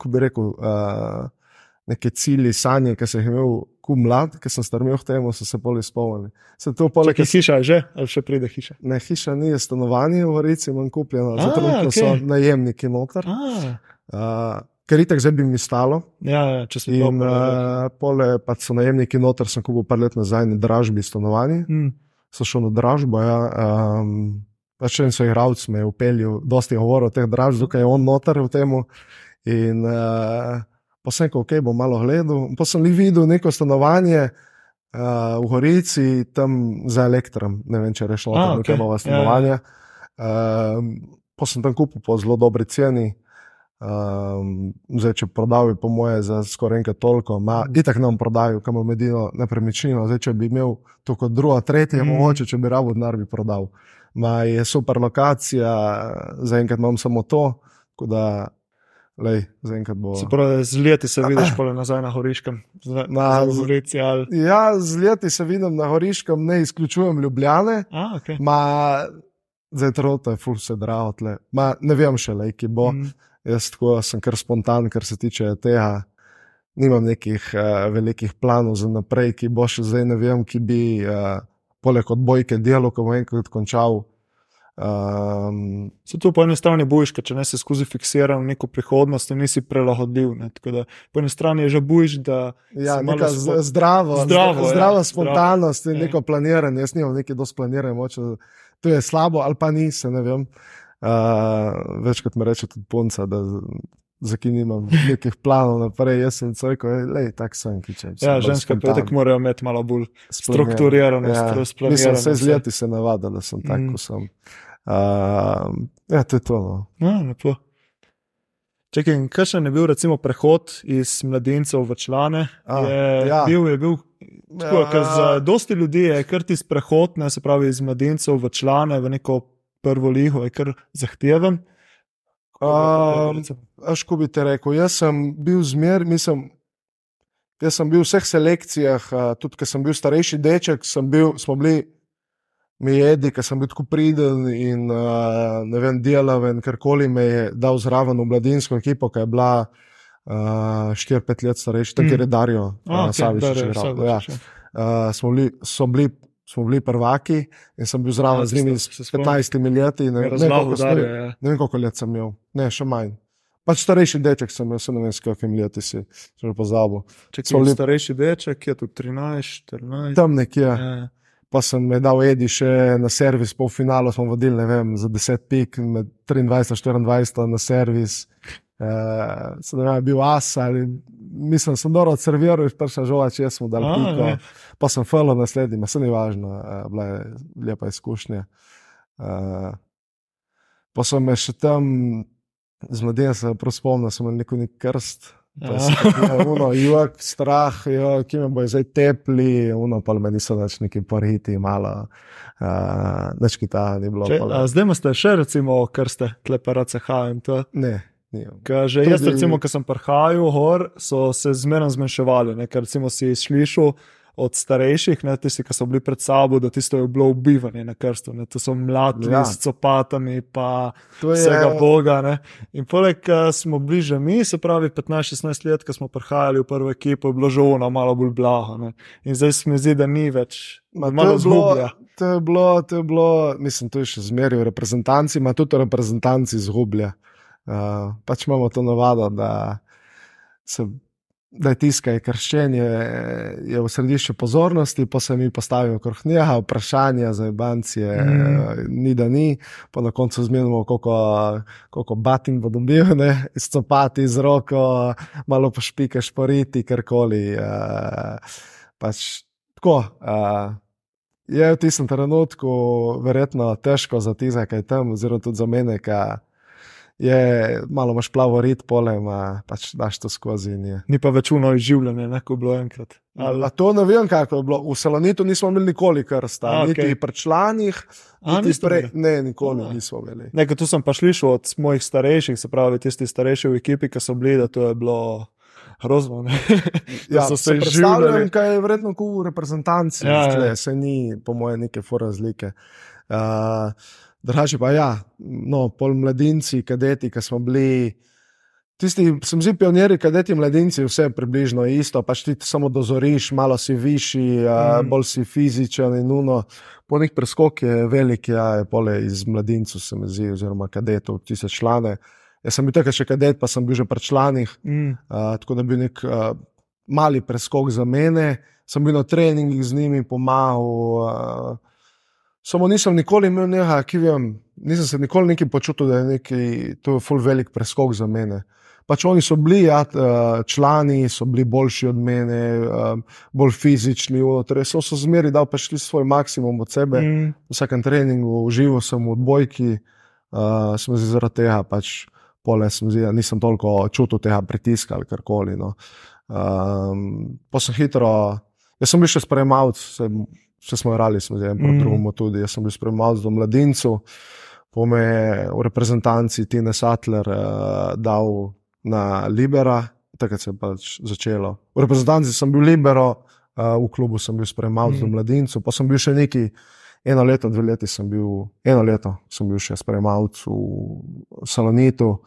ko bi rekel, uh, neke cilje, sanje, ki sem jih imel, ko mlad, ki sem strmel v tem, so se bolj izpolnili. Se to pole, ki hiša že, ali še pride hiša? Ne, hiša ni stanovanje, v Rici imam kupljeno, zato okay. so najemniki noter. Uh, ker itek zdaj bi mi stalo. Ja, ja če se in uh, pole, pa so najemniki noter, sem kupil par let nazaj na dražbi stanovanje. Mm. So šel na dražbo, ja. Um, Pač en so igravci me upeljali, dosti govoril o teh dražbah, tukaj je on noter v tem. In uh, pa sem rekel, ok, bom malo gledal. Pa sem li videl neko stanovanje uh, v Gorici, tam za elektrom, ne vem, če rešilo tam okay. nova stanovanja. Ja, ja. Uh, pa sem tam kupil po zelo dobri ceni. Um, zdaj, če prodal, je po moje za skoraj enkrat toliko, ima mm. itak nam prodajal, kam je medino nepremičnino. Zdaj, če bi imel to kot druga, tretja, mm. mogoče, če bi rabo denar, bi prodal. Ma je super lokacija, zaenkrat imam samo to, da Lej, bo... Se pravi, z leti se vidiš pole nazaj na Horiškem, na Zorici. Ali... Ja, z leti se vidim na Horiškem, ne izključujem Ljubljane. A, okay. Ma, zdaj trota je ful se tle. Ma, ne vem še, lej, ki bo. Mm. Jaz tako, sem kar spontan, kar se tiče tega. Nimam nekih uh, velikih planov za naprej, ki bo še zdaj ne vem, ki bi uh, poleg odbojke delo, ko bom enkrat končal Um, Se tu po eni strani bojiš, ker če ne si skozi fiksiran v neko prihodnost, nisi prelagodljiv. Ne? Tako da po eni strani je že bojiš, da ja, neka spo- zdravo, Zdravo, ja, zdrava zdravo. spontanost in Ja. neko planiranje. Jaz nimam neki dosti planiranja, moče, to je slabo ali pa ni, se ne vem. Uh, večkrat mi reče tudi punca, da zakaj nimam nekih planov naprej. Jaz sem človek, le tak sem, ki če. Ja, ženske pa tako morajo imeti malo bolj strukturirano, Ja, stru- mislim, se z leti se navada, da sem tak, Mm. kot sem. Uh, ja, to je to. No. Ja, lepo. Čekaj, kakšen je bil recimo prehod iz mladincev v člane? A, je, ja. bil, je bil tako, za Ja. dosti ljudi je kar tisti prehod, ne, se pravi iz mladincev v člane, v neko prvo ligo, je kar zahteven. Um, Aš, ko bi te rekel, jaz sem bil zmer, mislim, jaz sem bil v vseh selekcijah, a, tudi ker sem bil starejši deček, bil, smo bili mi jedi, ker sem bil tako priden in a, ne vem, delaven, karkoli me je dal zraven v mladinsko ekipo, ki je bila 4-5 let starejši, tako Mm. je Darijo, A, a, ok, Savič, igral. Savič, Ja. ja. Uh, smo, bili, so bili, smo bili prvaki in sem bil zraven Ja, z njimi s spomnim. 15 leti. Ne, ne, vem, Razlago koliko smo- Darja, ja. ne vem, koliko let sem imel, ne, še manj. Pač starejši deček sem, jaz ne vem, s kakimi leti si že pozabil. Če si bili- starejši deček, je tu 13, 14. Tam nekje, Ja. Pa sem me dal Edi še na servis, pol finalu smo vodili, ne vem, za 10 pik, med 23 in 24 na servis. Uh, se ne vem, je bil as ali mislim, sem dobro odserviral, je prša žola, če smo dali A, piko. ne. Pa sem falo naslednji, ma se ni važno, uh, bila je lepa izkušnja. Uh, pa so me še tam, z mladim se prav spomnil, sem imel neko nek krst. Pa Ja. Uno, jug, strah, jo, ki me bo zdaj tepli, uno pa me niso več neki poriti, malo, uh, več kita ni bilo. Če, a, zdaj imate še, recimo, kar ste in to. Ne, nimam. Ker že Tudi- jaz, recimo, ko sem prihajal gor, so se zmeraj zmanjševali. Ne? Ker recimo si slišal od starejših, ne, tisti, ki so bili pred sabo, da tisto je bilo ubivanje na krstu. Ne? To so mladci Ja. s copatami, pa To je- vsega Boga. Ne? In poleg eh, smo bili že mi, se pravi 15-16 let, ko smo prihajali v prvo ekipo, je bilo že ono malo bolj blago. Ne? In zdaj se mi zdi, da ni več. Ma, malo to, je bilo, zgublja. to, je bilo, to je bilo, mislim, to je še zmeraj v reprezentanci, ima tudi reprezentanci zgublja. Uh, pač imamo to navado, da, se, da je tiskaj krščenje je v središču pozornosti, pa se mi postavijo okrog njega, vprašanja za bancije, Mm. ni da ni, pa na koncu zmenimo, koliko, koliko batin bo dobil, ne, iz copati, z roko, malo pošpikaš, poriti, karkoli. Uh, pač tako. Uh, je v tistem trenutku verjetno težko za tiste, kaj tam, oziroma tudi za mene, ki je malo imaš plavo rit, polem, a pač daš to skozi. je. Ni pa več uno izživljanje, ne, kot je bilo enkrat. Ali, A to ne vem, kako je bilo. V Salonitu nismo imeli nikoli krsta, A, okay. niti pri članih, A, niti niste prej. Ne, nikoli A. nismo imeli. Nekaj tu sem pa slišal od mojih starejših, se pravi, tisti starejši v ekipi, ki so bili, da to je bilo grozno. ne. Da Ja, so se se predstavljam, izživljali. kaj je verjetno kot v reprezentanci, Ja, ja. ja, se ni, po mojem, neke razlike. Uh, Drugače pa ja, no, pol mladinci, kadeti, ki smo bili. Tisti, sem zdi, pionirji, kadeti, mladinci, vse je približno isto, pač ti samo dozoriš, malo si višji, mm. Bolj si fizičen in nuno. Po nek preskok je velik, ja, je pole iz mladincev, se mi zdi, oziroma kadetov, ti se člane. Jaz sem bil takrat še kadet, pa sem bil že pri članih, Mm. Uh, tako da je bil nek uh, mali preskok za mene, sem bil na treningih z njimi, pomagal. Uh, samo nisem nikoli imel neha, ki vem, nisem se nikoli neki počutil, da je neki, to je full velik preskok za mene. Pač oni so bili ja, uh, člani, so bili boljši od mene, um, bolj fizični, torej so, so zmeri dal pač svoj maksimum od sebe. Mm. V vsakem treningu, užival sem v odbojki, uh, sem se zaradi tega pač pole, sem da nisem toliko čutil tega pritiska ali karkoli. No. Um, pa sem hitro, jaz sem bil še sprejemavc, vse, smo igrali, smo zdaj proti Mm. drugemu tudi. Jaz sem bil sprejemavc do mladincev, po me je v reprezentanci Tine Sattler uh, dal na Libera, takrat se je pač začelo. V reprezentanci sem bil Libero, uh, v klubu sem bil sprejemavc mm. do Mm. mladincev, pa sem bil še neki. Eno leto, dve leti sem bil, eno leto sem bil še sprejemavc v Salonitu,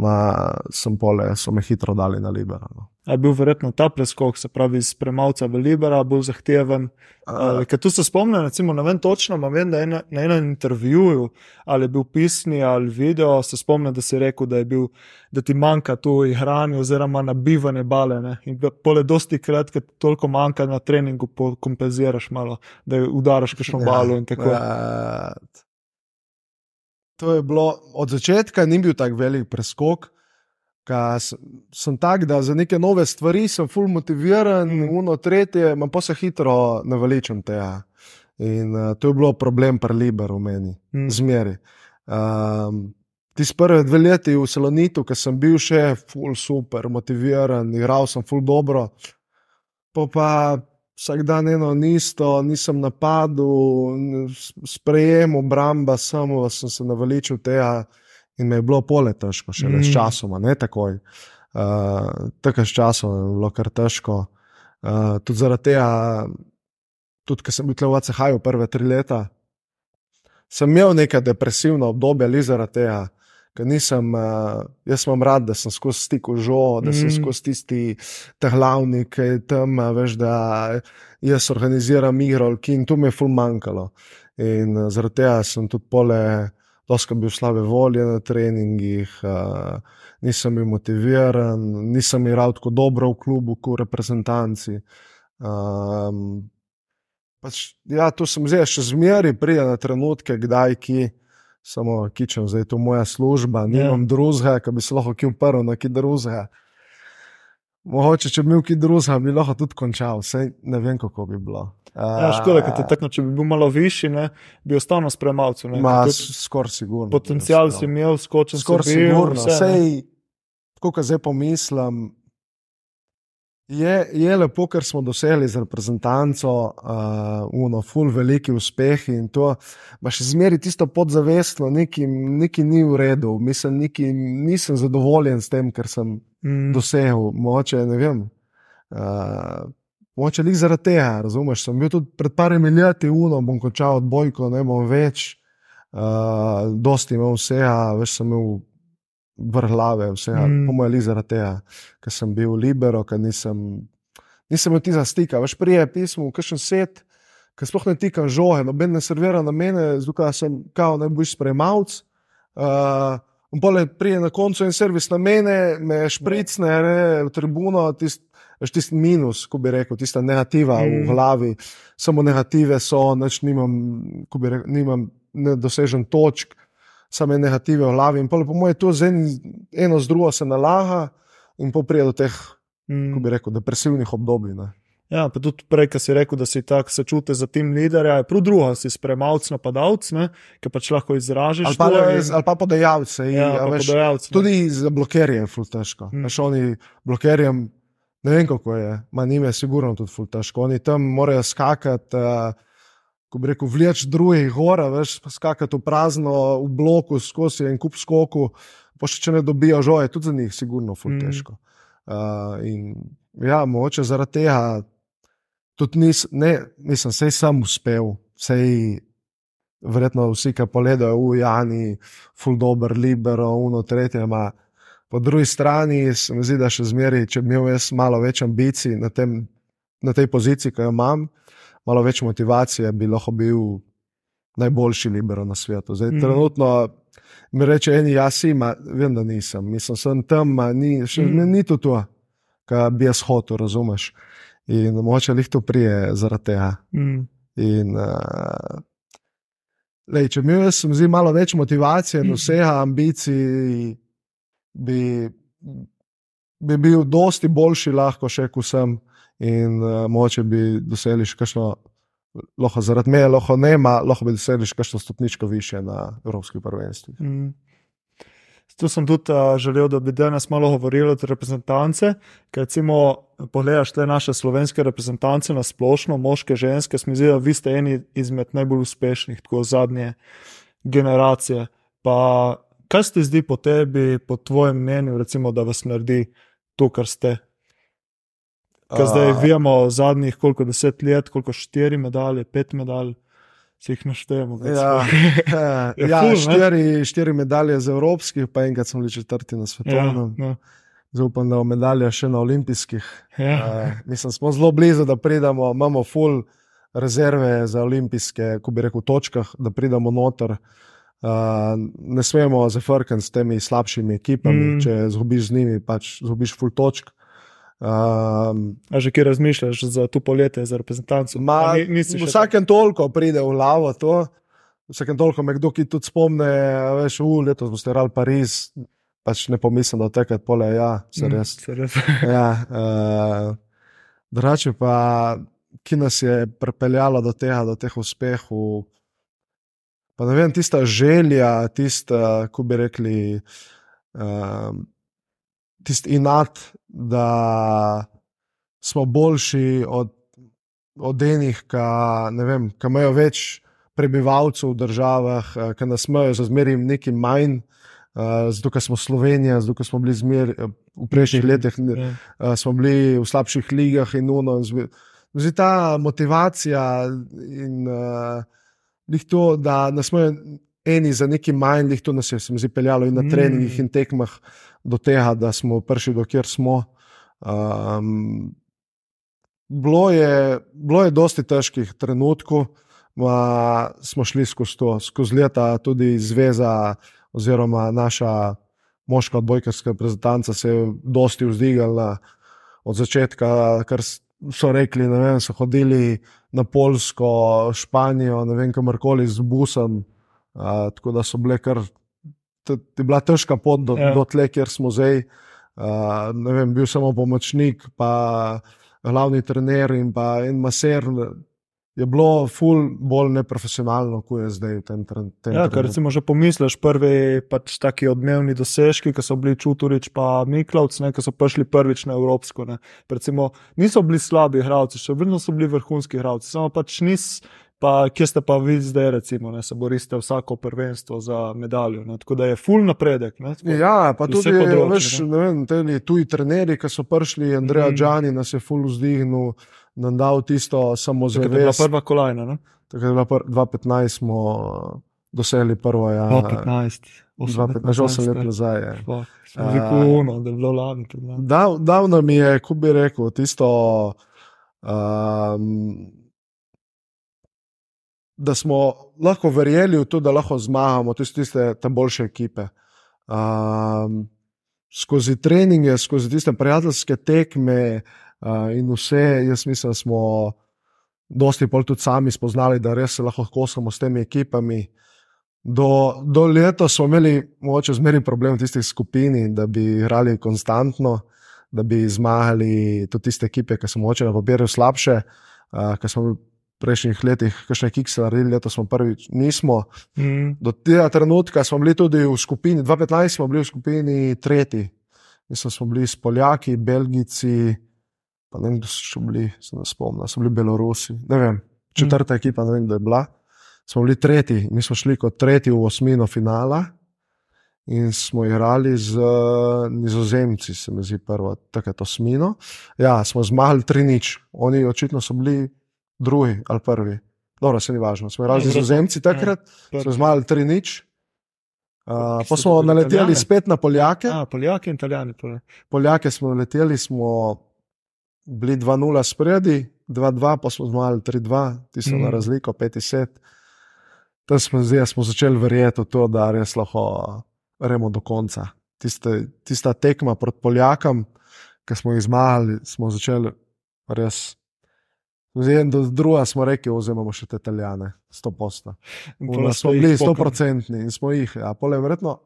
ma sem pole, so me hitro dali na Libero. No. Je bil verjetno ta preskok, se pravi iz premavca v Libera, bolj zahteven. Uh, Ker tu se spomnim, recimo, ne vem točno, ma vem, da je na, na enem intervjuju, ali je bil pisni ali video, se spomnim, da si rekel, da, je bil, da ti manjka tu hrani oziroma nabivanje bale. Ne? In pole dosti krat, ker toliko manjka na treningu, kompenziraš malo, da udaraš kakšno balo in tako. Ja, to je bilo od začetka, ni bil tako velik preskok. Sem, sem tak, da za neke nove stvari sem full motiviran, mm. uno, tretje, pa se hitro naveličam tega. In uh, to je bilo problem pri Liberu, meni, mm. zmeri. Um, Ti prve dve leti v Salonitu, ki sem bil še full super, motiviran, igral sem full dobro, pa, pa vsak dan eno isto, nisem napadel, sprejem obramba, samo sem se naveličil tega in me je bilo pole težko, še več mm. časoma, ne takoj. Uh, tako s časom je bilo kar težko. Uh, tudi zaradi tega, tudi ker sem bil v ACH-ju prve tri leta, sem imel neka depresivna obdobja, ali zaradi tega. Ker nisem, uh, jaz imam rad, da sem skozi stik v žo, da sem mm. skozi tisti tehlavnik, ki je tam, veš, da jaz organiziram igro, in tu mi je ful manjkalo. In uh, zaradi tega sem tudi pole, doskrat bil slabe volje na treningih, uh, nisem bil motiviran, nisem igral tako dobro v klubu, kot v reprezentanci. Um, pač, ja, tu sem zdaj še zmeri, pride na trenutke, kdaj ki samo kičem, zdaj je to moja služba, ja. nimam yeah. drugega, ki bi se lahko kil prvo na ki drugega. Mogoče, če bi bil ki drugega, bi lahko tudi končal, vse ne vem, kako bi bilo. Ja, škoda, te, tako, če bi bil malo višji, ne, bi ostal na spremljalcu. Skoraj sigurno. Potencial si imel, skočil si. Skoraj sigurno. Vse, ko zdaj pomislim, Je, je lepo, ker smo dosegli z reprezentanco, uh, uno, ful, veliki uspeh in to, pa še zmeri tisto podzavestno, nekaj ni v redu, mislim, neki, nisem zadovoljen s tem, kar sem mm. dosegel. Moče, ne vem. Uh, moče lik zaradi tega, razumeš? Sem bil tudi pred parimi leti, uno, bom končal odbojko, ne bom več, uh, dosti imel vsega, več sem imel vrhlave, vse, mm. po mojem, zaradi tega, ker sem bil libero, ker nisem, nisem imel tega stika. Veš, prije pismo, kakšen set, ki sploh ne tikam žoge, noben ne servira na mene, zato sem kao najboljši sprejemavc. Uh, In pole prije na koncu en servis na mene, me špricne, ne, v tribuno, tisti tist minus, ko bi rekel, tista negativa mm. v glavi, samo negative so, neč nimam, ko bi rekel, nimam nedosežen točk same negative v glavi. In po mojem, to z en, eno z drugo se nalaga in poprije do teh, mm. kako bi rekel, depresivnih obdobij. Ne. Ja, pa tudi prej, ki si rekel, da si tako se čutiš za tim liderja, je prav drugo, si spremavc, napadalec, ki pač lahko izražiš. Ali pa, tvoj... ali pa podajalce. Ja, pa podajalce tudi za blokerje je ful težko. Mm. Veš, oni blokerjem, ne vem kako je, manj jim je sigurno tudi ful težko. Oni tam morajo skakati. Uh, ko bi rekel, vleč druge gore, veš, skakati v prazno, v bloku, skozi en kup skoku, pa še če ne dobijo žoje, tudi za njih, sigurno, ful mm. Uh, in ja, moče zaradi tega, tudi nis, ne, nisem se sam uspel, sej. Verjetno vsi, ki pogledajo v Jani, ful dobr, libero, uno, tretje. Ma. Po drugi strani se mi zdi, da še zmeraj, če bi imel jaz malo več ambicij na, tem, na tej poziciji, ki jo imam, malo več motivacije, bi lahko bil najboljši libero na svetu. Zdaj, mm. Trenutno mi reče, eni jaz ima, vem, da nisem, mislim, sem tam, ni, še mm. ni to to, kar bi jaz hotel, razumeš. In moče jih to prije zaradi tega. Mm. In, uh, lej, če mi jaz zdi malo več motivacije mm. vsega ambicij, bi, bi bil dosti boljši lahko še, ko sem in uh, moče bi dosegli še kakšno, lahko zaradi meja, lahko ne, ma, lahko bi dosegli še kakšno stopničko više na Evropski prvenstvi. Mm. Tu sem tudi uh, želel, da bi danes malo govorili o reprezentance. Ker, recimo, pogledaš te naše slovenske reprezentance na splošno, moške, ženske, smo zdi, da vi ste eni izmed najbolj uspešnih, tako zadnje generacije. Pa, kaj se ti zdi po tebi, po tvojem mnenju, recimo, da vas naredi to, kar ste Kaj zdaj vemo, zadnjih koliko deset let, koliko štiri medalje, pet medalj, se jih naštejemo. Ja, ja, ja ful, štiri, štiri medalje z evropskih, pa enkrat smo bili četrti na svetovnem. Ja, ja. Zdaj upam, da bo medalja še na olimpijskih. Ja. Uh, mislim, smo zelo blizu, da pridemo, imamo full rezerve za olimpijske, ko bi rekel, točkah, da pridemo noter. Uh, ne smemo zafrkati s temi slabšimi ekipami, Mm. če zgubiš z njimi, pač zgubiš full točk. Um, A že kje razmišljaš za to poletje, za reprezentanco? Ma, ni, vsakem toliko pride v glavo to, vsakem toliko me kdo ki tudi spomne, veš, v letos boste igrali Pariz, pač ne pomislim, da takrat pole, ja, se Mm, res. se res. Ja, uh, drugače pa, ki nas je pripeljalo do tega, do teh uspehov. Pa ne vem, tista želja, tista, ko bi rekli, uh, tisti inat, da smo boljši od, od enih, ki imajo več prebivalcev v državah, eh, ki nas imajo za zmeraj nekaj manj. Uh, zato, ker smo Slovenija, zato, ker smo bili zmer, eh, v prejšnjih letih, ne- Ja. uh, smo bili v slabših ligah in uno. in Zdaj ta motivacija in uh, to, da nas imajo eni za neki manj, lih to nas je se mi zdi peljalo in na Mm. treningih in tekmah do tega, da smo prišli do kjer smo. Um, bilo, je, bilo je dosti težkih trenutkov, ma, smo šli skozi to, skozi leta, tudi zveza oziroma naša moška odbojkarska reprezentanca se je dosti vzdigala od začetka, kar so rekli, ne vem, so hodili na Polsko, Španijo, ne vem, kamorkoli z busom. Uh, tako da so bile kar, je bila težka pot do, Ja. do tle, kjer smo zdaj. Uh, vem, bil samo pomočnik, pa glavni trener in pa en maser. Je bilo ful bolj neprofesionalno, kot je zdaj v tem, tren- tem Ja, ker trenutku. recimo že pomisliš, prvi pač taki odmevni dosežki, ki so bili Čuturič pa Miklavc, ne, ki so prišli prvič na Evropsko. Ne. Recimo, niso bili slabi igralci, še vedno so bili vrhunski igralci, samo pač nis. Pa, kje ste pa vi zdaj, recimo, ne, se borite vsako prvenstvo za medaljo. Ne, tako da je full napredek. Ne, tako- Ja, pa tudi veš, ne. vem, te tuji trenerji, ki so prišli, Andreja mm. Džani nas je ful vzdignil, nam dal tisto Takrat je bila samozavest. prva kolajna. Ne? Takrat je bila pr- 2015, smo dosegli prvo. Ja, 2015, 2015, že 8 let nazaj. Je. Sem rekel, uno, da je bilo lani. Dal, dal nam je, ko bi rekel, tisto, um, da smo lahko verjeli v to, da lahko zmagamo, tudi tiste te boljše ekipe. Um, skozi treninge, skozi tiste prijateljske tekme uh, in vse, jaz mislim, da smo dosti bolj tudi sami spoznali, da res se lahko kosamo s temi ekipami. Do, do leta smo imeli mogoče zmeri problem v tistih skupini, da bi igrali konstantno, da bi zmagali tudi tiste ekipe, ki so mogoče na papirju slabše, uh, ki smo prejšnjih letih, kakšne kikse naredili, letos smo prvič nismo. Mm. Do tega trenutka smo bili tudi v skupini, 2015 smo bili v skupini tretji. Mislim, smo bili s Poljaki, Belgijci, pa ne vem, kdo so še bili, se ne spomnim, so bili Belorusi, ne vem, četrta ekipa, ne vem, kdo je bila. Smo bili tretji, mi smo šli kot tretji v osmino finala in smo igrali z Nizozemci, se mi zdi, prvo, takrat osmino. Ja, smo zmagali 3-0, oni očitno so bili drugi ali prvi. Dobro, se ni važno. Smo igrali z Nizozemci takrat, prvi. smo zmagali 3-0. Uh, pa smo naleteli Italijani? spet na Poljake. A, Poljaki in Italijani. torej. Poljake smo naleteli, smo bili 2-0 spredi, 2-2, pa smo zmagali 3-2, ti so mm. Na razliko 5-10. Tam smo, zdaj, smo začeli verjeti v to, da res lahko remo do konca. Tiste, tista tekma proti Poljakom, ki smo jih zmagali, smo začeli res. Zdaj, do druga smo rekli, vzemamo še te Italijane, 100%. In V pol nas ste smo bili spokali. 100% in smo jih. Ja, pole, verjetno,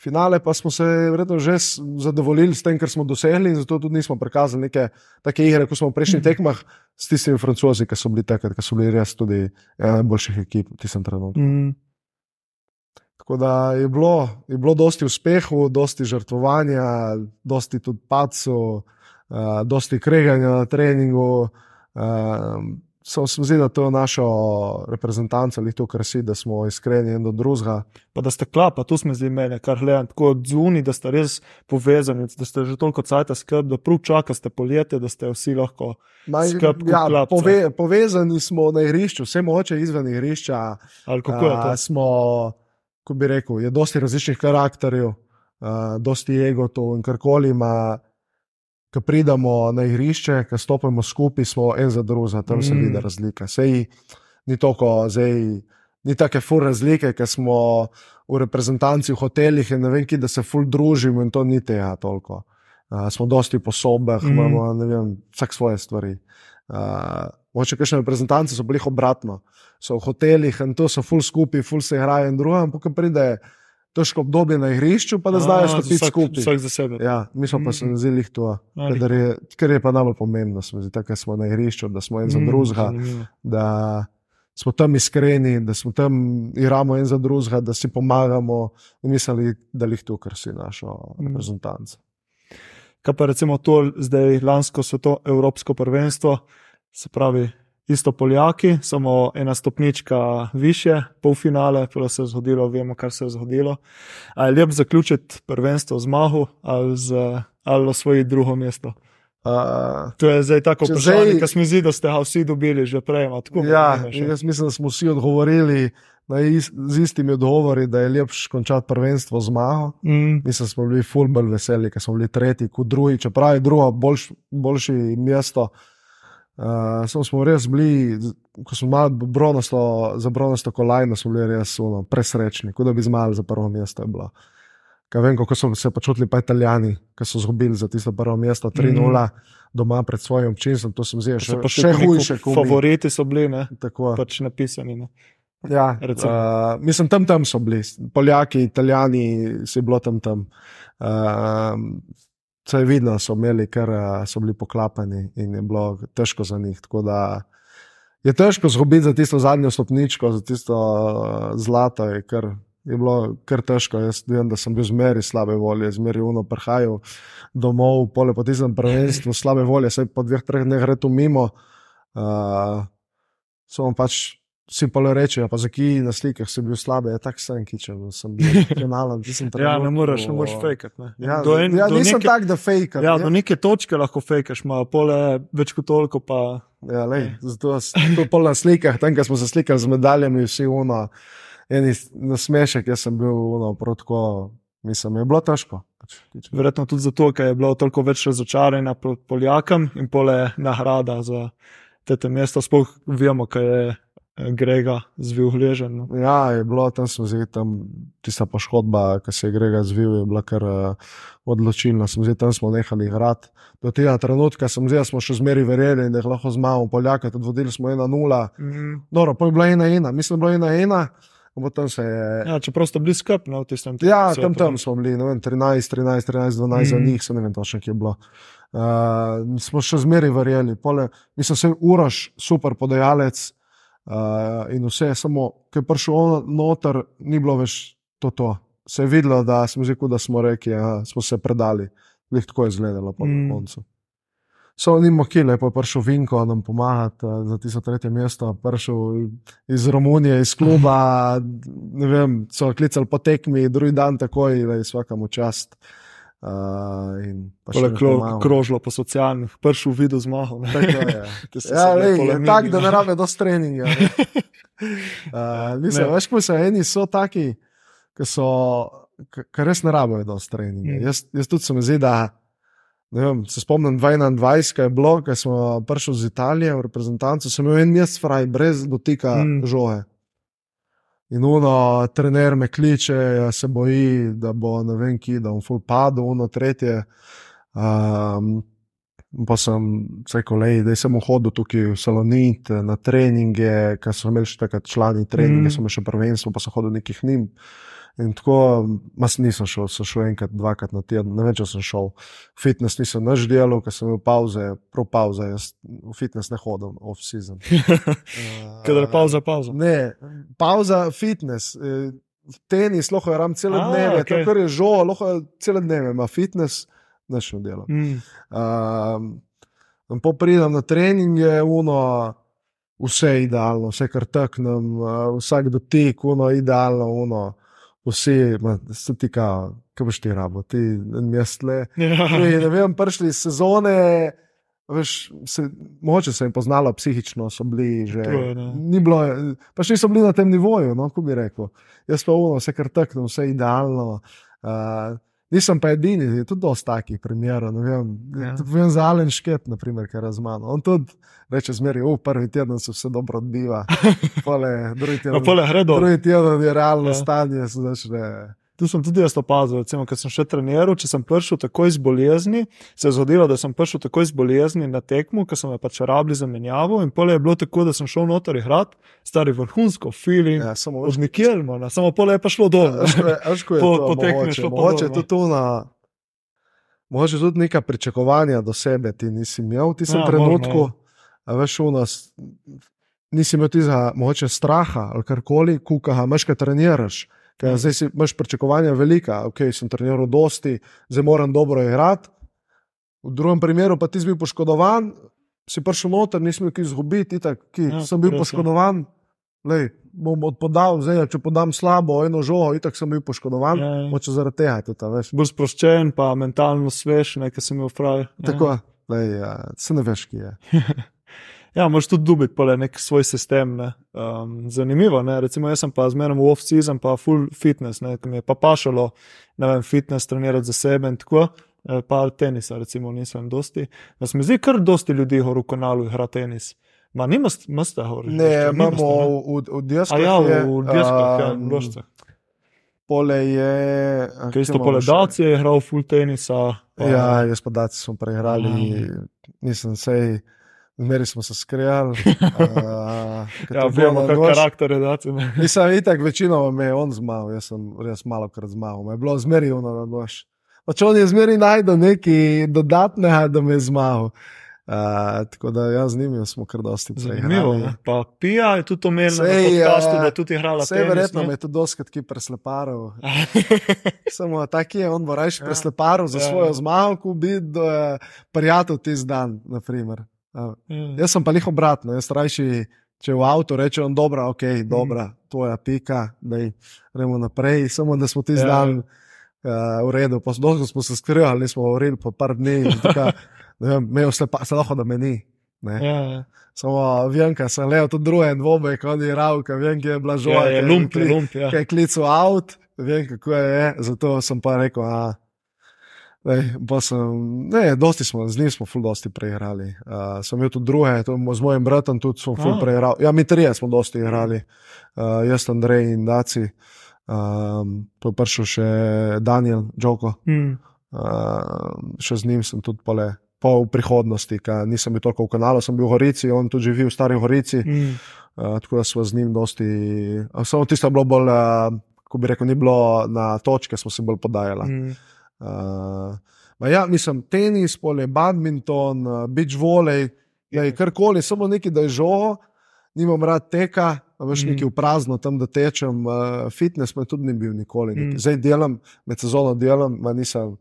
finale pa smo se verjetno že zadovoljili s tem, kar smo dosegli, in zato tudi nismo prikazali neke take igre, kot smo v prejšnjih tekmah s tistimi francozi, ki so bili takrat, ki so bili res tudi ena najboljših ekip v tistem trenutku. Mm. Tako da je bilo, je bilo dosti uspehov, dosti žrtvovanja, dosti tudi pacov, uh, dosti kreganja na treningu. Uh, Samo se mi zdi, da to našo reprezentanco ali to krasi, da smo iskreni en do drugega. Pa da ste klapa, tu smo zdaj meni, kar gledam, tako od zunaj, da ste res povezani, da ste že toliko cajta skrb, da prav čakate poletje, da ste vsi lahko. Skrb ja, klapca. pove, povezani smo na igrišču, vse moče izven igrišča. Ali kako je to? A, smo, ko bi rekel, je dosti različnih karakterjev. uh, dosti egotov in karkoli ima. Ko pridemo na igrišče, ko stopimo skupaj, smo en za drugega, tam se Mm. vidi razlika. Sej ni toliko, zdaj, ni take fur razlike, ker smo v reprezentanci v hotelih in ne vem, ki da se ful družimo in to ni tega toliko. Uh, smo dosti po sobah, Mm. imamo vem, vsak svoje stvari. Uh, Moče kakšne reprezentance so bili obratno, so v hotelih in to so ful skupaj, ful se igrajo in drugo, ampak ko pride težko obdobje na igrišču, pa da znajo stopiti vsak, skupaj. vsak za sebe. Ja, mi smo pa se Mhm. nazili to, Ja, kadar je, pa najbolj pomembno, se mi zdi, tako, ker smo na igrišču, da smo en za Mm, drugega, zanimivo. da smo tam iskreni, da smo tam igramo en za drugega, da si pomagamo in mislili, da jih tu, ker si našo Mm. reprezentanco. Kaj pa recimo to, zdaj lansko to Evropsko prvenstvo, se pravi, isto Poljaki, samo ena stopnička više, polfinale, pa se je zgodilo, vemo, kar se je zgodilo. Ali je lep zaključiti prvenstvo z zmago ali, z, ali osvojiti drugo mesto? Uh, To je zdaj tako vprašanje, ki se mi zdi, da ste ga vsi dobili že prej. ma, Tako ja, jaz mislim, da smo vsi odgovorili na is, z istimi odgovori, da je lepš končati prvenstvo z zmago. Mm, Mislim, smo bili fulbol veseli, ker smo bili tretji, kot drugi, čeprav je drugo boljš, boljše mesto. Uh, samo smo res bili, ko smo imeli bronasto, za bronasto kolajno, smo bili res uno, presrečni, kot da bi zmagali za prvo mesto. Kaj vem, kako so se počutili pa italijani, ki so izgubili za tisto prvo mesto 3-0 doma pred svojim občinstvom. To se mi zdi so še, še hujše. Favoriti so bili, ne? Tako, pač napisani. Ne? Ja, Recimo. uh, mislim, tam, tam so bili, Poljaki, Italijani, se je bilo tam. tam. Uh, Se je vidno, so imeli, ker uh, so bili poklapani in je bilo težko za njih. Tako da je težko zgubiti za tisto zadnjo stopničko, za tisto uh, zlato, kar, je bilo kar težko. Jaz vem, da sem bil zmeri slabe volje, zmeri uno prihajal domov, pole po tistem prvenstvu slabe volje, se po dveh, treh dneh gre tu mimo. Uh, Samo pač si pa le reče, ja, pa za ki na slikah si bil slabe, je tako sem kičen, sem bil finalen. Ja, ne moreš, ne moreš fejkati. ne. Ja, Do en- ja do nisem neke- tak, da fejkam. Ja, do neke točke lahko fejkaš, ima pole več kot toliko. Pa, Ja, lej, zato sem pol na slikah, tam, ko smo se slikali z medaljami, vsi uno, eni nasmešek, jaz sem bil uno, protko, mislim, je bilo težko. Pač, verjetno tudi zato, ker je bilo toliko več razočaranja proti Poljakom in pole nagrada za te mesto. Sploh vemo, kaj je eh, Grega zvil hležen. No. Ja, je bilo tam, smo zdaj tam, tista poškodba, ki se je Grega zvil, je bila kar uh, odločilna. Sem zdaj tam smo nehali igrati. Do tega trenutka sem zdaj, smo še zmeri verjeli, da jih lahko zmagamo Poljaka, tudi vodili smo 1-0. Mm. Dobro, pa je bila 1-1, mislim, da je bila 1-1. Potem se je. Ja, čeprav ste bili skrb no, v tistem Ja, svetu. tam, tam smo bili, vem, 13, 13, 13, 12 mm. za Mhm. njih, se ne vem točno, kje je bilo. Uh, smo še zmeraj verjeli. Pole, mislim, se je Uroš super podajalec uh, in vse, samo ker je prišel noter, ni bilo več to. to. Se je videlo, da smo, ziko, da smo rekli, da smo se predali. Lih tako je izgledalo po Mm. koncu. So nimo kile, pa je prišel Vinko nam pomagati uh, za tisto tretje mesto, prišel iz Romunije, iz kluba, ne vem, so klicali po tekmi, drugi dan takoj, da je vsakemu čast. Uh, mi kro, pomagal. krožilo po socialnih, prvi v vidu so Ja, lej, je tako, da ne rabe dosti treninga. ne. Uh, mislim, Ne. veš, ko so eni so taki, ki so, ki res ne rabijo dosti treninga. Mm. Jaz, jaz tudi se mi zdi, da vem, se spomnim 21, kaj je bilo, ko smo prišli iz Italije v reprezentanco, sem imel en mesec fraj, brez dotika Mm. mm. In uno, trener me kliče, jaz se boji, da bo ne vem, ki, da bom full padel, uno, tretje. Um, pa sem rekel, da sem hodil tukaj v Salonit na treninge, ker so imeli še takrat člani treninge, Mm. mm. so imeli še prvenstvo, pa so hodil nekih njim. In tako, mas nisem šel, sem šel enkrat, dvakrat na teden, ne vem, če sem šel. Fitness nisem naš delal, ker sem imel pauze, prav pauze, jaz v fitness ne hodim, off-season. Kadar je pauza, pauza. Ne, pauza, fitness. eh, Tenis, lahko je ram cele A, dneve, okej. okay. kar je žo, lahko je cele dneve, ima fitness, nešno delo. Mm. Um, po pridem na treninge, uno, vse je idealno, vse kar teknem, uh, vsak dotik, uno, idealno, uno, vsi, ma, se ti kao, kaj boš ti rabo, ti en mest le. Ja. Ne, ne vem, prišli sezone, veš, se, moče se jim poznalo, psihično so bili že. Je. Ni bilo, pač niso bili na tem nivoju, no, kako bi rekel. Jaz pa uno, vse kar teknem, vse idealno. Uh, Nisem pa edini, je tudi dosti takih primerov. ne Vem, Ja. ja. vem za Alen Šket, naprimer, ki je razmano. On tudi reče zmeri, v prvi teden se vse dobro odbiva, pole, drugi No, teden. pole gre dol. Drugi teden je realno ja. stanje, se začne. Tu sem tudi jaz opazil, recimo, ker sem še treniral, če sem prišel takoj iz bolezni, se je zgodilo, da sem prišel takoj iz bolezni na tekmo, ker sem me pač rabili za menjavo in pole je bilo tako, da sem šel noter igrati, stari vrhunsko, feeling, Ja, samo od nikjer, mana, samo pole je pa šlo dol. ne. Veš, ko je- veš, ko je Po- to po tekmi je šlo pa dol, no. Mogoče tudi neka pričakovanja do sebe ti nisi imel v tistem Ja, ja, trenutku. A veš, v nas nisi imel tega mogoče straha ali karkoli, kuka, imaš kaj treniraš. Ker Ja. zdaj si imaš pričakovanja velika, ok, sem treniral dosti, zdaj moram dobro igrati. V drugem primeru pa ti si bil poškodovan, si prišel noter, nisi imel ki izgubiti, itak, ki Ja, ja, sem bil je. poškodovan. Lej, bom odpodal, zdaj, če podam slabo eno žogo, itak sem bil poškodovan. Ja, ja. Moče zaradi tega. Bolj sproščen, pa mentalno svež, nekaj sem imel prav. Tako, lej, ja, se ne veš, ki je. Ja, moraš tudi dubiti pole nek svoj sistem. Ne. Um, zanimivo, ne. recimo jaz sem pa zmeraj v off-season, pa full fitness, ne, ki mi je pa pašalo, ne vem, fitness trenirati za sebe in tako. eh, Pa tenisa, recimo, nisem dosti. Da se mi zdi, kar dosti ljudi v kanalu igra tenis. Ma nima mesta hori. Ne, imamo v, v, v Diaskah. A ja, v, je, v Dieskah, ja, um, v Ložcah. Pole je. a, Kaj isto kje imamo še? poledaci je igral full tenisa. Pa, Ja, jaz pa daci smo preigrali, nisem sej. Zmeri smo se skrijali. Uh, ja vemo, kak karakter je daci. ne. Nisem itak, večinoma me je on zmagal, jaz sem res malo krat zmagal. Me je bilo zmerjivno na nož. Pač on je zmeri najdel nekaj dodatnega, da me je zmagal. Uh, tako da jaz z njimi smo kar dosti. Pa Pija je tudi omenila na Sej, podcastu, ja, da je tudi igrala Vse tenis. verjetno ne. me je tudi doskrat ki presleparil. Samo taki je, on bo rajš Ja. presleparil za Ja. svojo zmago, ko bi do je prijatelj tisti dan. naprimer. A, Ja. Jaz sem pa jih obratno, jaz rajši, če v avtu reče on, dobra, ok, Mhm. dobra, tvoja pika, da gremo naprej, samo da smo ti Ja. zdaj uh, v redu. Dolgo smo se skrivali, nismo govorili po par dni. ne vem, imel se pa se lahko, da me ni. Ne. Ja, ja. Samo vem, kaj sem letel, tudi druge dvoboje, kot je Ravka, vem, ki je bila Ja, žoga. je lump, je kli- lump. Ja. ki je klical avt, vem, kako je, zato sem pa rekel, a, Pa sem, ne, dosti smo, z njim smo ful dosti preigrali. Uh, sem imel tudi druge, to, z mojim bratom tudi smo ful A. preigrali. Ja, mi trije smo dosti igrali, uh, jaz, Andrej in Daci. Um, je prišel še Daniel, Džoko. Hmm. Uh, še z njim sem tudi pole. Po v prihodnosti, ker nisem bil toliko v kanalu, sem bil v Gorici, on tudi živi v Stari Gorici, Hmm. uh, tako da smo z njim dosti. Samo tisto je bilo bolj, uh, ko bi rekel, ni bilo na točke, smo se bolj podajali. Hmm. Uh, ja, mislim, tenis, pole, badminton, uh, beach volley, ja, karkoli, samo nekaj, da je žogo, nimam rad teka, veš Mm. nekaj v prazno tam, da tečem. Uh, fitness me tudi ni bil nikoli. Mm. Zdaj delam, med sezono delam, ma nisem.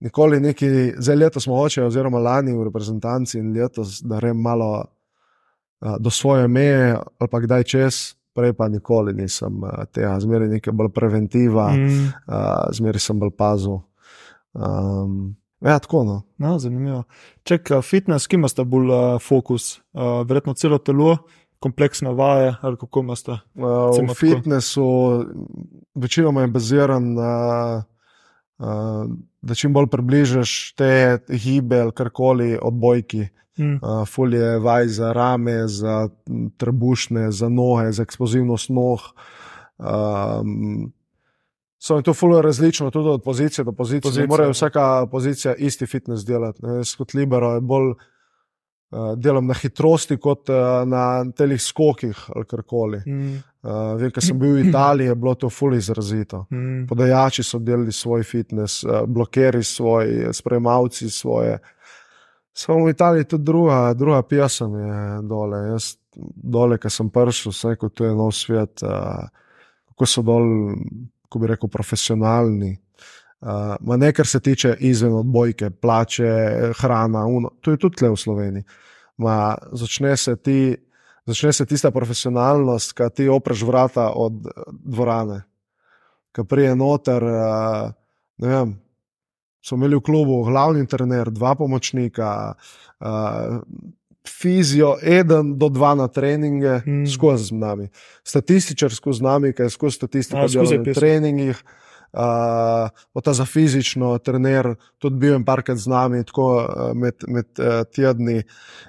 Nikoli neki, zdaj letos smo hoče, oziroma lani v reprezentanci in letos, da grem malo uh, do svoje meje ali pa kdaj čez, prej pa nikoli nisem uh, tega, zmeraj nekaj bolj preventiva, mm. Uh, zmeraj sem bolj pazil. Um, ja, tako no. No, zanimivo. Ček, a fitness, ki ima sta bolj uh, fokus? Uh, verjetno celo telo, kompleksne vaje ali kako ima sta? Uh, v tako. fitnessu večinoma je baziran na, uh, da čim bolj približaš te hibe ali karkoli odbojki. Hmm. Uh, Fulje vaj za rame, za trebušne, za noge, za eksplozivnost nog. Um, So je to fully različno, tudi od pozicije do pozicije. Pozicija, Ne morajo ja. vsaka pozicija isti fitness delati. Jaz kot libero je bolj uh, delam na hitrosti kot uh, na telih skokih ali karkoli. Hmm. Uh, vem, ker sem bil v Italiji, je bilo to fully izrazito. Hmm. Podajači so delali svoj fitness, uh, blokeri svoj, sprejemavci svoje. Samo v Italiji je tudi druga, druga pesem je dole. Jaz dole, ki sem prišel, sem rekel, to je nov svet, uh, kako so dol, ko bi rekel, profesionalni. Uh, ne, kar se tiče izven odbojke, plače, hrana, uno, to je tudi tle v Sloveniji. Ma, začne se ti. Začne se tista profesionalnost, ki ti opreš vrata od dvorane, ki prije noter. eh, Ne vem, smo imeli v klubu glavni trener, dva pomočnika, uh, fizijo, eden do dva na treninge, Mm. mm. skozi z nami. Statističar skozi nami, ki je skozi statistiko skozi delal na treningih. uh, ta za fizično trener, tudi bil je parkrat z nami, tako uh, med, med uh, tedni.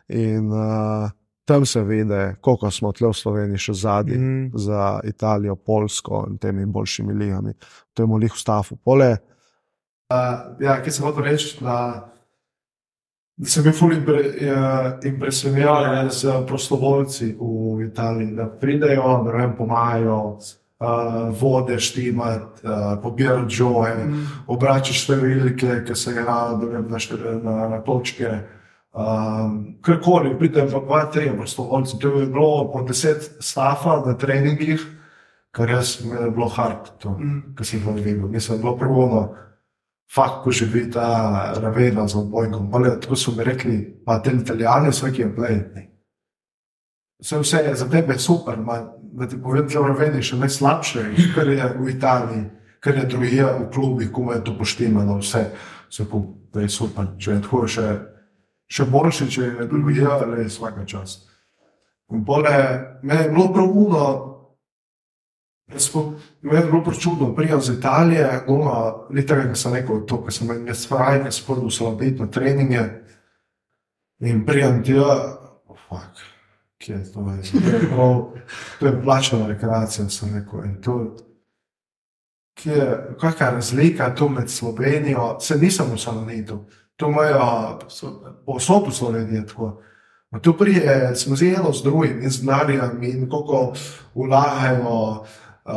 In uh, tam se vidi, koliko smo tle v Sloveniji še zadnji Mhm. za Italijo, Polsko in temi boljšimi ligami. To je molih v stafu. Pole, Uh, ja, ki sem hotel reči, da, da sem bil fully impre, uh, impresioniran z prostovoljci v Italiji, da pridejo, da vem, pomagajo, uh, vode štimati, uh, pobirajo joje, obračaš številke, ki se ga vem, na, na, na točke. Um, Karkoli, pridem pa dva, tri prostovoljci. To je bilo po deset stafa na treningih, kar jaz mi je bilo hard, to, kar sem jih videl. Mislim, bilo prvo. Fakt, ko živi ta ravena za bojkom. Ali tako so mi rekli, pa te italijane, vsak je plejni. Vse, vse je za tebe super, ma, da ti povem, da je raveni še najslabše, kar je v Italiji, kar je drugje v klubih, ko je to poštimano, vse, vse po, da je super. Če je tako še, še boljše, če je drugje, ali vsaka čas. In pole, me je bilo prav uno, Jaz smo imeli zelo čudno prijem z Italije, tega, kar sem rekel, to, kar sem imel svoj, ki sem slabiti na treninge. In prijem ti, oh, fuck, kje je to, to je prav, to je plačana rekreacija, sem rekel. In to, kje je, kakšna je razlika tu med Slovenijo, se nisem v Salonitu, to imajo posod v Sloveniji je tako. Tu prije, smo zelo z drugim in z denarjem in koliko vlagajo uh,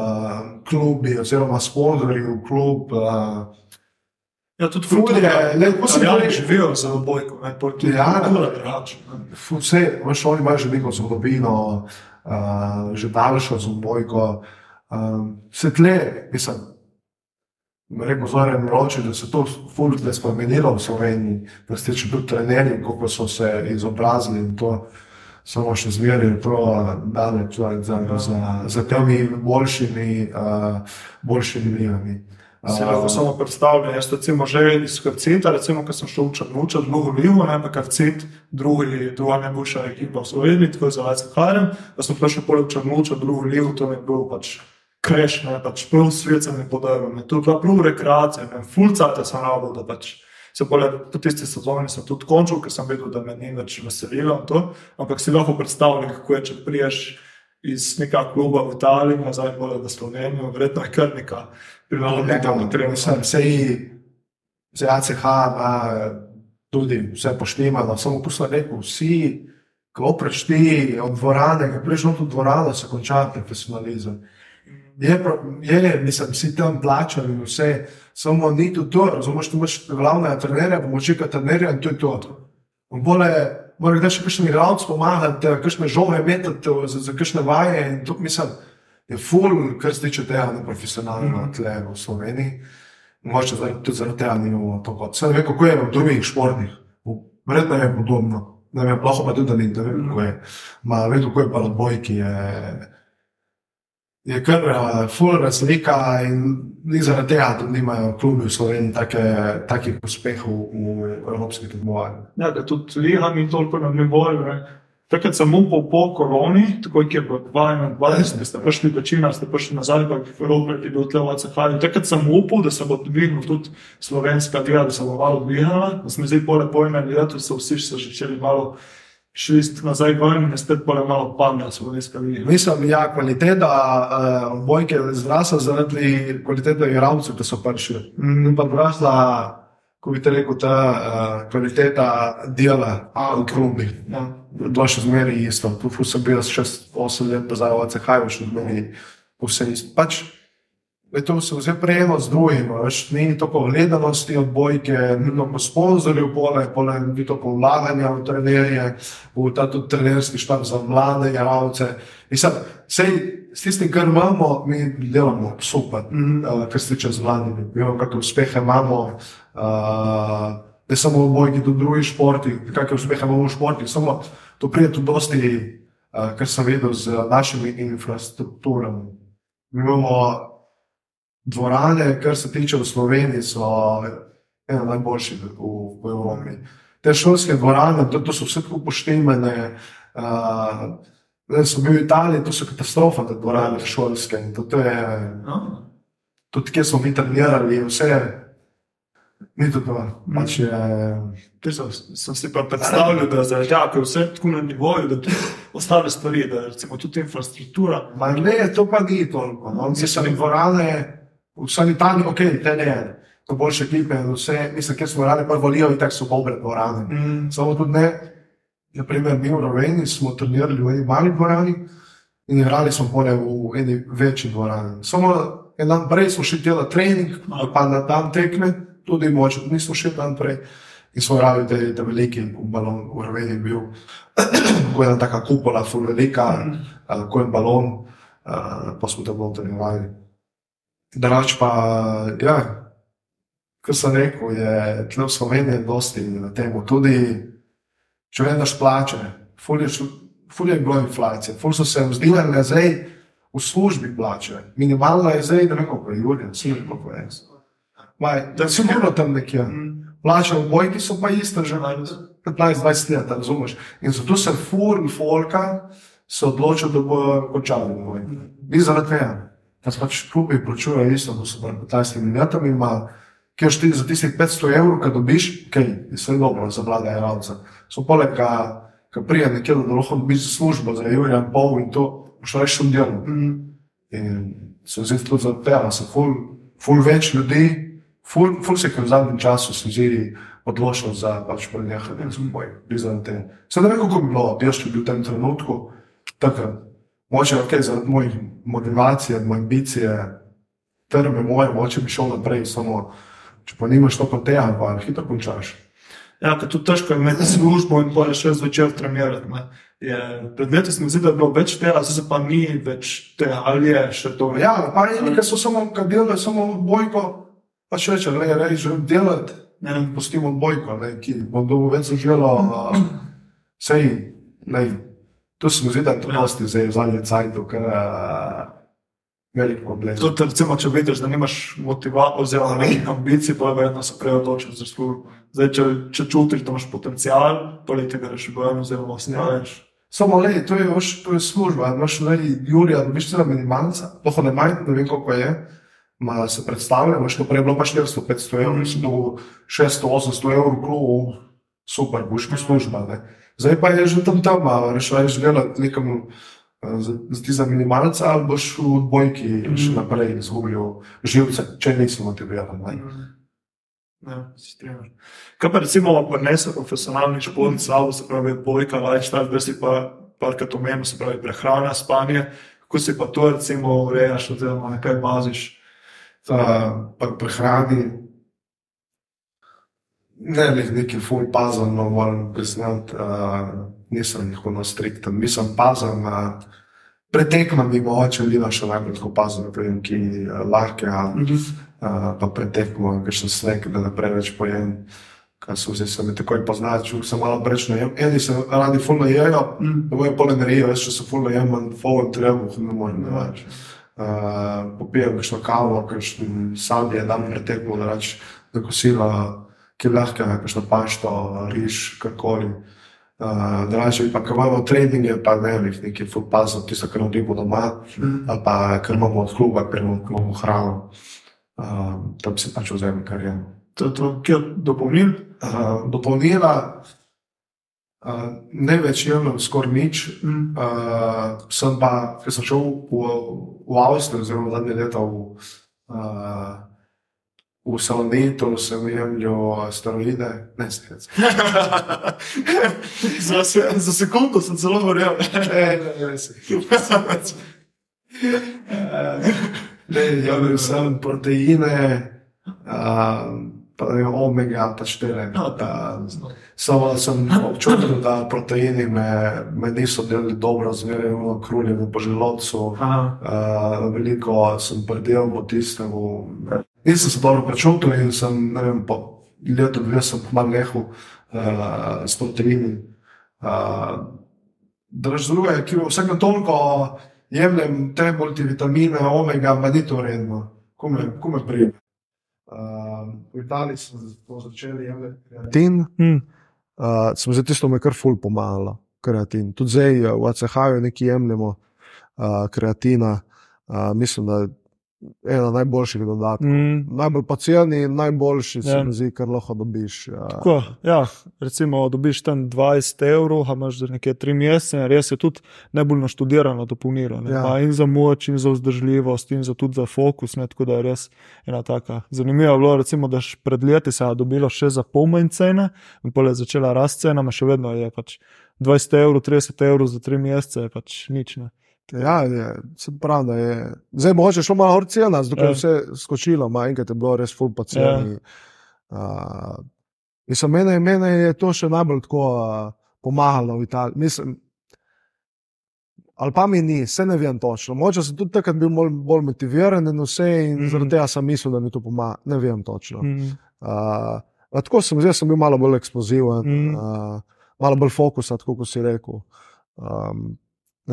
klubi oziroma sponzorji v klub. Uh, Ja, tudi Ful je, ne, ko sem Italijani rekel- živijo za obojko, ne, Ja. drugače. ne. vse, veš, oni imajo že neko zgodovino, uh, že daljšo zobojko. Um, se tle, mislim, rekel Zoran Miloči, da se to fulje spremenilo v Sloveniji, da ste če tudi trenerji, kako so se izobrazili in to samo še zmeraj prav daleč za, za, za, za temi boljšimi, uh, boljšimi ligami. Si lahko samo predstavljam, jaz recimo že iz Karcita, recimo, ko sem šel v Črnuča, drugo livo, ne pa Karcit, drugi, druga najboljša ekipa v Sloveniji, tako je za Vajce Harem, da sem prišel poleg Črnuča, drugo livo, to mi je bil pač kreš, ne, pač prav svet se mi podajal, ne, to je bila prav rekreacija, ne, fulcate sem rabo, da pač se pole, po tisti sezoni sem tudi končal, ker sem videl, da me ni več veselilo to, ampak si lahko predstavljam, kako je, če priješ iz nekega kluba v Italiji, nazaj v Slovenijo, verjetno je kar neka prilagoditev na trening. Mislim, sej, za ACH ima tudi vse poštimano, samo tu sem rekel, vsi, ko prečti od dvorane, ko prejš v dvorano, se konča profesionalizem. Je, je, mislim, vsi tam plačani in vse, samo ni to to, razumeš, tu imaš glavnega trenerja, pomočnika trenerja in to je to. In Bole, mora kdaj še kakšen igralec pomagati, kakšne žoge metati za, za kakšne vaje in to mislim, je ful, kar se tiče tega na profesionalno mm. tle v Sloveniji. Mogoče tudi zaradi tega nimamo to kot. Sem ne vem, kako je v drugih športih. Verjetno je podobno. Ne vem, lahko pa tudi, da ni, ne vem, kako je. Ma, vem, kako je pa na bojki. Je, je kar uh, ful razlika in zaradi tega, da nimajo klubi v Sloveniji take, takih uspehov v evropskih tekmovanjih. Ja, da tudi liga ni toliko na nivoju. Takrat sem upal po koroni, tako je bilo 2021, ste prišli večina, ste prišli nazaj, pa je Robert je bil tle v ACH. Takrat sem upal, da se bo dvignil tudi slovenska liga, da se bo malo dvignila. Da smo zdaj pole pojme leto, so vsi se začeli malo šli nazaj ven in je spet pole malo padla slovenska liga. Mislim, da ja, kvaliteta uh, bojke je zrasla zaradi kvalitete igralcev, ki so prišli. Mm, pa zrasla, ko bi te rekel, ta uh, kvaliteta dela v klubih. Ja. Bilo še zmeraj isto. Tu sem bil 6-8 let nazaj v CHJ, še zmeraj vse isto. Pač, je to se vse prejelo z drugim, veš, ni toliko gledanosti od bojke, ni toliko sponzorjev, pole, pole, ni toliko vlaganja v trenerje, v ta tudi trenerski štab za mlade igralce. Mislim, sej, s tistim, kar imamo, mi delamo super, mm. uh, kar se tiče z mladimi. Vemo, kakšne uspehe imamo. Uh, ne samo v bojki, tudi v drugih športih, kakšne uspehe imamo v športih, samo to pride tudi dosti, uh, kar sem videl z našimi infrastrukturami. Mi imamo dvorane, kar se tiče v Sloveniji, so ena najboljših v, v Evropi. Te šolske dvorane, to, to so vse tako poštemene. Uh, Jaz sem bil v Italiji, to so katastrofa, te dvorane šolske. To, to je, No. tudi kje smo mi trenirali, vse je. Ni to to. Pač je, Ti sem, sem si pa predstavljal, da za žake vse tako na nivoju, da tudi ostale stvari, da recimo tudi infrastruktura. Ma ne, to pa ni toliko. No. Mislim, dvorane, sanitarni, ok, te ne. To boljše ekipe, vse, mislim, kjer smo radi, pa volijo in tako so dobre dvorane. Mm. Samo tudi ne, naprimer, mi v Roveni smo trenirali v eni mali dvorani in igrali smo pole v eni večji dvorani. Samo en dan prej smo šli delati trening, pa na dan tekme, tudi moče, nismo šli dan prej. In smo igrali te, te velike balon, v Roveni je bil, ko je ena taka kupola, ful velika, uh, ko je balon, uh, pa smo tam trenirali. Drugač pa, ja, kot sem rekel, je tle v Sloveniji dosti na tem. Tudi, če gledaš plače, ful je, šlo- ful je bilo inflacije, ful so se vzdignile zdaj v službi plače. Minimalna je zdaj, ne vem koliko je, Julija, vsi ne vem koliko je. Maj, da si sigurno tam nekje. Plače v bojki so pa iste že 15-20 let, razumeš? In zato se ful folka se odločil, da bojo končali v. Ni zaradi tega. Da se pač klubi plačujejo isto, da so pred 15 minutami, ima, kjer ti za tistih 500 evrov, ki dobiš, kaj je vse dobro za mlade igralce. So poleg, ki prije nekje, da lahko dobiš službo za Jurija in pol in to, boš reči v delu. In se zdi tudi za tega, se ful, ful več ljudi, ful, ful se je v zadnjem času zdi odločil za pač prenehanje z bojem. Sedaj ne vem, kako bi bilo, jaz če bi v tem trenutku, takrat. Moče okay, zaradi mojih motivacije, moje ambicije, trme moje, moče bi šel naprej, samo če pa nimaš to kot tega, pa hitro končaš. Ja, ker tudi težko je imeti službo in pa še zvečer trenirati. ne. Je, pred leti se mi zdi, da je bilo več tega, zdaj pa ni več tega, ali je še to. Ja, pa eni, ki so samo, ki delajo samo bojko, pa še reče, ne, ne, želim delati, Ja. pustimo bojko, ne, ki bom dobil več zaželo, sej, ne, to da je to dosti zdaj v zadnjem cajtu, ker uh, velik problem. Tudi, recimo, če vidiš, da nimaš motivacije oziroma nekih ambicij, pa je verjetno se prej odločil za službo. Zdaj, če, če čutiš, da imaš potencial, pa le tega reši bojem oziroma ostaneš. Samo le, to je, veš, to je služba, imaš le, Jurija, dobiš celo minimalca, lahko ne manj, ne vem koliko je. Ma se predstavlja, veš, to prej je bilo pa 400-500 evrov, mm. do 600-800 evrov, klubu, super, boš mi služba. Ne. Zdaj pa je že tam tam, a veš, veš delati nekam eh, za, minimalca, ali boš v odbojki mm. še naprej izgubil živce, če nisi motiviran. Ne. Ja, se strinjam. Kaj pa recimo prenese profesionalni šport, slabo se pravi, bojka, lifestyle, zdaj si pa parkrat omenil, se pravi prehrana, spanje. Kako si pa to recimo urejaš, oziroma na kaj baziš? Uh, pa prehrani. Ne, ne, neki ful pazem, no, moram priznati, uh, nisem nikoli strikten, nisem pazem. Uh, Pretekam bi mogoče Lina še najbolj tako pazem, ne vem, ki uh, lahke, uh, pa pretekmo, ker sem sneg, da ne preveč pojem. Kaj so zdaj se mi takoj poznačil, sem malo preč najem. Eni se radi fulno jejo, Mm. bojo pol energije, veš, če se fulno jem, manj ful treba, ne morem ne več. Uh, popijem kakšno kavo, kakšen sadje, dam pretekmo, da reč, da kosila, ki je lahka, kakšno pašto, riž, karkoli. Uh, Draže pa, ko imamo treninge, pa ne vem, jih nekaj ful pazno, tisto, kar naredimo doma, Mm. ali pa kar imamo od kluba, ker imamo, ker hrano. Uh, tam si pač vzamem, kar je. To je to, kjer dopolnil. Uh, dopolnila, uh, ne več jemljem skoraj nič, Mm. Uh, sem pa, ker sem šel v, v Avstrijo, zelo zadnje leta v, uh, v Salonitu, sem jemljal steroide, ne svet. za, se, za sekundo sem celo verjel. Ne, ne, ne, res. Ne, jemljal sem proteine, uh, pa ne omega, pa štiri. No, Samo sem občutil, da proteini me, me niso delali dobro, zmeraj imamo kruljenje po želodcu. Uh, veliko sem predel po tistem. Nisem se dobro počutil in sem, ne vem, po letu, dve sem malo nehal uh, s proteini. Uh, Druž druga je, ki vsake toliko jemljem te multivitamine, omega, ma ni to redno, kume pride. Uh, v Italiji smo to začeli jemljati. Kreatin, Mm. uh, sem zdaj tisto me kar ful pomagalo, kreatin. Tudi zdaj v ACH-ju nekaj jemljemo uh, kreatina. Uh, mislim, da ena najboljših dodatkov. Mm. Najbolj poceni, najboljši se Ja. mi zdi, kar lahko dobiš. Ja. Tako, ja, recimo, dobiš tam 20 evrov, a imaš za nekje 3 mesece, res je tudi najbolj naštudirano dopolnilo. Ja. Ja. In za moč, in za vzdržljivost, in za tudi za fokus. Ne, tako da je res ena taka. Zanimivo je bilo, recimo, da pred leti se je dobilo še za pol manj cene, in pol je začela rast cena, še vedno je pač 20 evrov, 30 evrov za 3 mesece, je pač nič. Ne. Ja, je, se pravi, da je. Zdaj mogoče šlo malo gor cena, zdaj Ja. je vse skočilo, ma enkrat je bilo res full poceni. Ja. Uh, mislim, mene, mene je to še najbolj tako uh, pomagalo v Italiji. Mislim, ali pa mi ni, se ne vem točno. Mogoče sem tudi takrat bil bolj, bolj motiviran in vse, in mm. -hmm. zaradi tega sem mislil, da mi to pomaga. Ne vem točno. Mm. Mm. Uh, tako sem, zdaj sem bil malo bolj eksploziven, mm. Mhm. uh, malo bolj fokusa, tako kot si rekel. Um,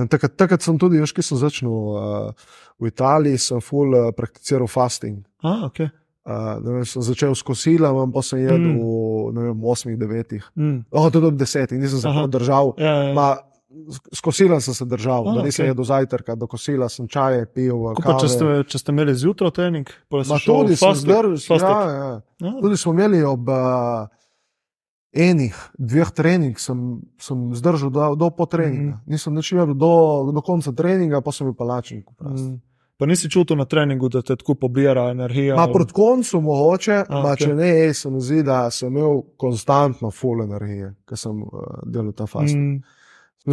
takrat, takrat sem tudi, veš, ki sem začel uh, v Italiji, sem full uh, prakticiral fasting. A, okay. Uh, ne vem, sem začel s kosilom, pa sem jedel Mm. v ne vem, osmih, devetih, mm. oh, tudi ob desetih, nisem se držal. ja, ja. Ma, s- kosilom sem se držal, A, da nisem okej. jedel zajtrka, do kosila sem čaje pil. Če, ste, če ste imeli zjutraj trening, pa ste tudi sem zdržal. Ja, ja. Ja. Tudi smo imeli ob uh, enih, dveh treningih, sem, sem zdržal do, do po treninga. Mm. -hmm. Nisem nič vedel do, do konca treninga, pa sem bil pa lačen. Mm. Pa nisi čutil na treningu, da te tako pobira energija? Ma proti koncu mogoče, A, ma, okej. če ne, se mi zdi, da sem imel konstantno full energije, ker sem uh, delal ta fast. Mm. Mm.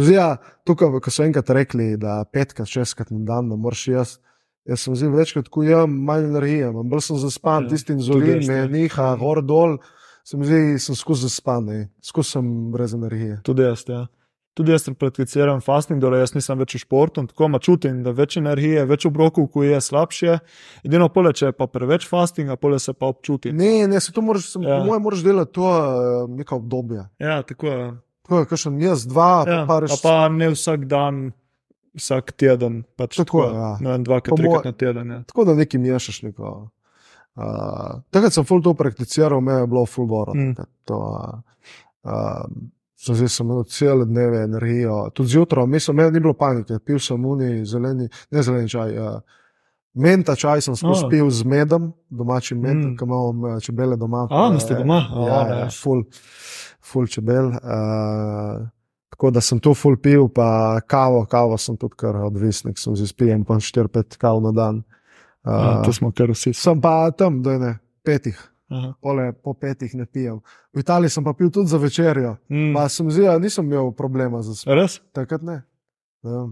Zdi, ja, tukaj, ko so enkrat rekli, da petkrat, šestkrat na dan ne moreš jaz. Jaz sem zdaj večkrat, ko jem, manj energije, imam, bolj sem zaspan, Ja, ja, tisti tudi inzulin jaz, me ja. niha, gor dol, se mi zdi, sem skozi zaspan, ne. skozi sem brez energije. Tudi jaz. Ja. Tudi jaz prakticiram fasting, dole jaz nisem več v športu, tako ma čutim, da več energije, več obrokov, ko je slabše. Edino pole, če je pa preveč fastinga, pole se pa občuti. Ne, ne, se to moraš, sem, Ja. ja. po mojem, moraš delati to uh, neko obdobje. Ja, tako je. Tako je, kakšen jaz, dva, Ja, ja, pa pa, res. pa ne vsak dan, vsak teden. Pač Tako, tako, ja. ne vem, dvakrat, Po trikrat moje- na teden. Ja. Tako da nekaj mešaš. Neko. Uh, takrat sem full to prakticiral, me je bilo full boro. Mm. Uh, uh, zdaj sem imel cele dneve energijo, tudi zjutraj, mislim, meni ni bilo panike, pil sem uni, zeleni, ne zeleni čaj. Uh, Menta čaj sem skozi A. pil z medom, domačim medom, Mm. ki imamo čebele doma. A, imate doma? A, Ja, ne. ja, full, full čebel. Uh, tako da sem to full pil, pa kavo, kavo sem tudi kar odvisnik, sem z pijem pa 4-5 kav na dan. Ja, Uh, to smo kar vsi. sem pa tam, da ne, petih, Aha. pole, po petih ne pijem. V Italiji sem pa pil tudi za večerjo. Mm. Pa sem zdaj, nisem imel problema za spanje. Res? Takrat ne. Ja.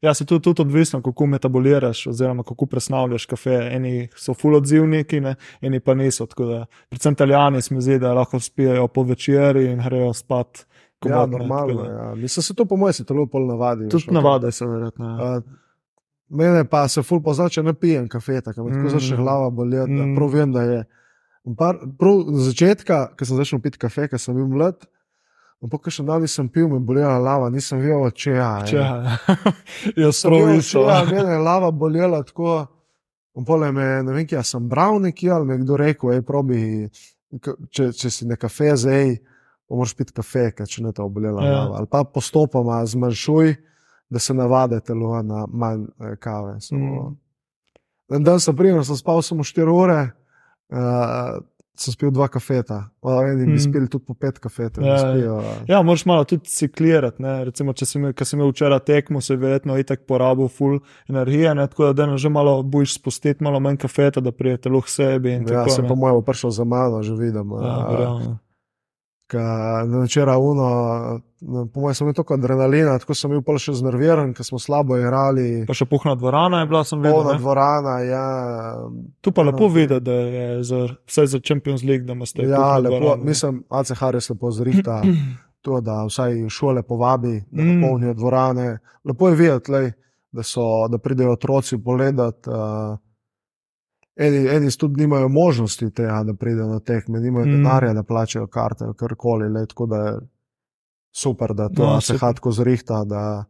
Ja, se tudi, tudi odvisno, kako metaboliraš, oziroma kako presnavljaš kafe. Eni so full odzivniki, ne? eni pa niso. Da, predvsem italijani se mi zdi, da lahko spijo po večerji in grejo spat. Ja, komotno, tako normalno. da- Ja. Mislim, se to po mojem si telo pol navadi. Tudi navade so verjetno. Ja. Uh, mene pa se ful pozna, če ne pijem me tako Mm. začne glava boleti. Mm. Prav vem, da je. Par, prav z začetka, ko sem začel piti kafe, ker sem bil mlad, ampak še dan nisem pil, me bolela lava, nisem vedel, če ja. Če, jaz Sem prav vedel, isto. če ja, mene je lava bolela tako. Pole me, ne vem, kje sem bral nekje ali mi je kdo rekel, ej, probi, če, če si na kafe zdaj, moraš piti kafe, ker če ne te obolela Ja. ja. lava. Ali pa postopoma zmanjšuj, da se navade telo na manj eh, kave. So, Mm. En dan sem primer, sem spal samo 4 ure, uh, sem spil dva kafeta, eni bi Mm. spili tudi po pet kafetov. Ja, Ja, spijo, Ja, moraš malo tudi ciklirati. ne. Recimo, če sem, sem imel včeraj tekmo, se je verjetno itak porabil full energije, ne? tako da danes že malo bojiš spustiti, malo manj kafeta, da prije telo k sebi. ja, tako, sem ne. po mojem prišel za mano, že vidim. Ja, eh, večera uno, no, po mojem, sem imel toliko adrenalina, tako sem bil pol še znerviran, ker smo slabo igrali. Pa še puhna dvorana je bila, sem videl. Ne. dvorana, ja. Tu pa lepo Ja. videti, da je za, vsaj za Champions League, da imate Ja, polno lepo, dvorano, ne. mislim, ACH res lepo zrihta. To, da vsaj šole povabi, da Mm. napolnijo dvorane. Lepo je videti, lej, da, so, da pridejo otroci pogledati. Uh, eni, eni tudi nimajo možnosti tega, da pridejo na tekme, nimajo Mm. mm. denarja, da plačajo karte, karkoli. Lej, tako da je super, da to No, no, se hatko zrihta. Da...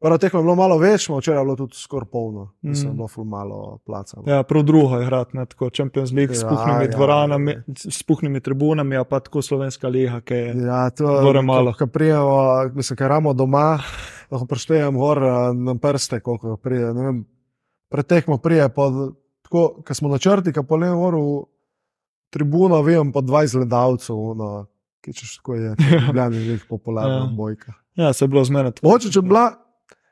Prva tekma je bilo malo več, ma včeraj je bilo tudi skoraj polno, Mm. mislim, mm. bilo ful malo placa. Ja, prav drugo je igrati, ne, tako Champions League s Ja, puhnimi ja. dvoranami, s puhnimi tribunami, a pa tako slovenska liga, ki je. Ja, to Bore malo. Ko prijemo, mislim, ker ramo doma, lahko preštejem gor eh, na prste, koliko pride. ne Vem, pretekmo prije, pa tako, ko smo na črti, ko po levo oru tribuno, vem pa 20 gledalcev, no, ki češ tako je, je velik popularna Ja. bojka. Ja, se je bilo zmene. Mogoče, če, bi bila,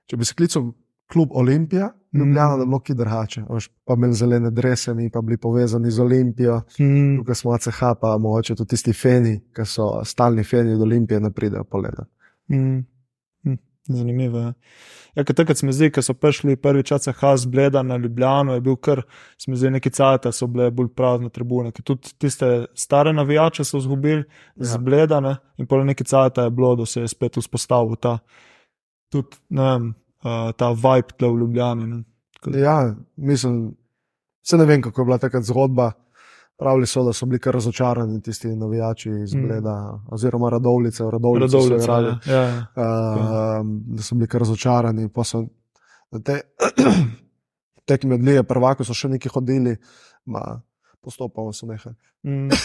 če bi se klical klub Olimpija, Ljubljana, Mm. da bi bilo ki drugače. Pa imeli zelene drese, mi pa bili povezani z Olimpijo. Mm. Tukaj smo ACH, pa mogoče tudi tisti feni, ki so stalni feni od Olimpije, ne pridejo pogledati. Mm. Zanimivo je. Ja, ker takrat mi zdi, ko so prišli prvič ACH z Bleda na Ljubljano, je bil kar, mi zdi, neki cajt, so bile bolj prazne tribune. Ker tudi tiste stare navijače so izgubili ja. z Ja. Bleda ne? in pol neki cajt je bilo, da se je spet vzpostavil ta, tudi, ne vem, uh, ta vibe tle v Ljubljani. Ne? Ja, mislim, se ne vem, kako je bila takrat zgodba. Pravili so, da so bili kar razočarani tisti navijači iz Mm. Bleda, oziroma Radovlice, v Radovlici so igrali. ja, ja, ja. Uh, da so bili kar razočarani. pa So, te tekme od Lige prvako so še neki hodili, ma, postopoma so nehali. Mm.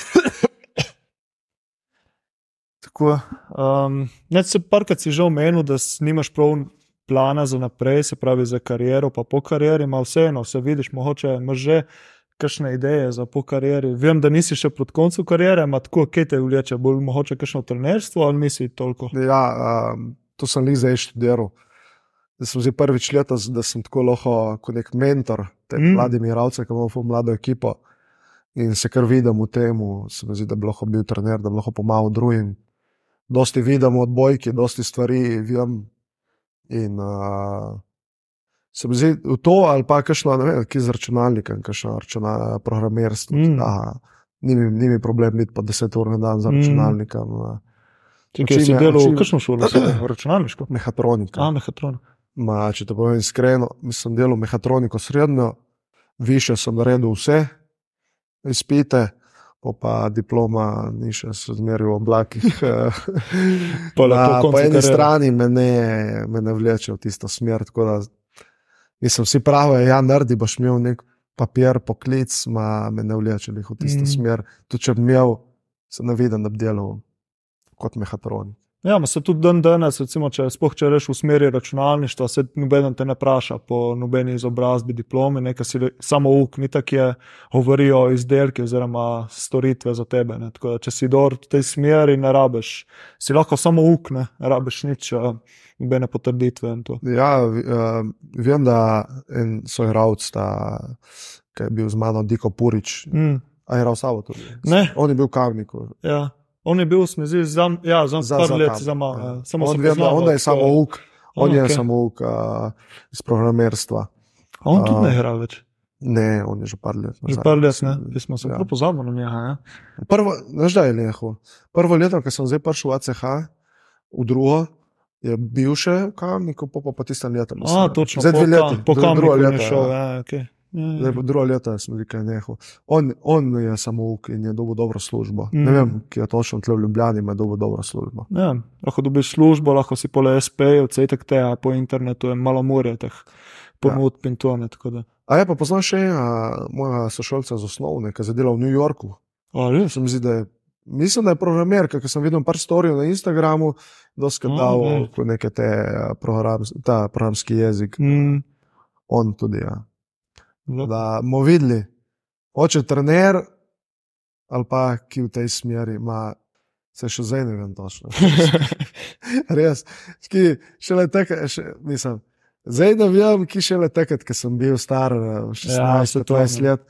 Tako, um, ne, se parkrat si že omenil, da nimaš prav plana za naprej, se pravi za kariero, pa po karieri, ima vseeno, se vidiš, mogoče imaš že kakšne ideje za po karieri. Vem, da nisi še proti koncu kariere, ima tako, kaj te vleče, bolj mogoče kakšno trenerstvo ali nisi toliko. Ja, um, to sem jih zdaj študiral. Da sem zdaj prvič letos, da sem tako lahko kot nek mentor tem Mm. mladim igralcem, ki imamo mlado ekipo in se kar vidim v tem, se mi zdi, da bi lahko bil trener, da bi lahko pomagal drugim. Dosti vidim od bojki, dosti stvari vem. In uh, se mi zdi to, ali pa kakšno, ne vem, ki z računalnikom, kakšno računa, programerstvo. Mm. Mm. Aha, ni, mi, ni mi problem biti po 10 ur na dan za Mm. računalnikom. Uh, Če si delal v kakšno šolo, računalniško. mehatronika. A, mehatron. Ma, če te povem iskreno, sem delal mehatroniko srednjo, više sem naredil vse izpite, pa, pa diploma ni še se zmeril v oblakih. Pa lepo Na, po eni kariere. strani me ne, me ne vleče v tisto smer. tako Da, mislim, vsi pravijo, ja, naredi boš imel nek papir, poklic, ma me ne vleče jih v tisto Mm. smer. Tudi če bi imel, se ne vidim, da bi delal kot mehatronik. Ja, se tudi dan danes, recimo, če spoh če reš v smeri računalništva, se noben te ne vpraša po nobeni izobrazbi, diplomi, nekaj si samo uk, ni tako, je govorijo izdelki oziroma storitve za tebe. Ne. Tako da, če si dor v tej smeri, ne rabeš, si lahko samo uk, ne, ne rabeš nič, eh, nobene potrditve to. Ja, uh, vem, da en soigralec, ki je bil z mano, Diko Purič, Mm, a je igral Savo tudi. Ne. On je bil v Kavniku. ja. On je bil, se mi zdi, za, ja, za, za par let, za malo. ja. Ja. Samo on, vem, da, poznamo, on je samo uk, on A, je samo uk uh, iz programerstva. A On tudi A, ne igra več. Ne, on je že par let. Že nazaj. par let, ne? Jaz smo se Ja. pozabili na njega. Ja. Prvo, znaš, da je nehal. Prvo leto, ko sem zdaj prišel v ACH, v drugo, je bil še v Kavniku, pa pa, pa tistem letu. A, mislim. točno. Zdaj dve leti. Po dru- kam drugo je leto, šel? ja. Ja, okay. Ja, Zdaj, ja. po drugo leto sem rekel, nehal. On, on je samo uk in je dobil dobro službo. Mm. Ne vem, ki je točno tle v Ljubljani, ima dobil dobro službo. Ja, lahko dobiš službo, lahko si pole SP, vcetek te, a po internetu je malo more teh ponudb in to ne. A je pa poznal še enega mojega sošolca z osnovne, ki je zadela v New Yorku. A, res? Se mi zdi, da je, mislim, da je programer, ker sem videl par storijev na Instagramu, da je dal ko neke te eh, program, ta programski jezik. Mm, On tudi, ja. Dobro. Da bomo videli, oče trener ali pa ki v tej smeri ima. Se še zdaj ne vem točno. Res, ki šele takrat, še, mislim, zdaj ne vem, ki šele takrat, ko sem bil star, eh, Ja, se 16, to, 20 ne. let,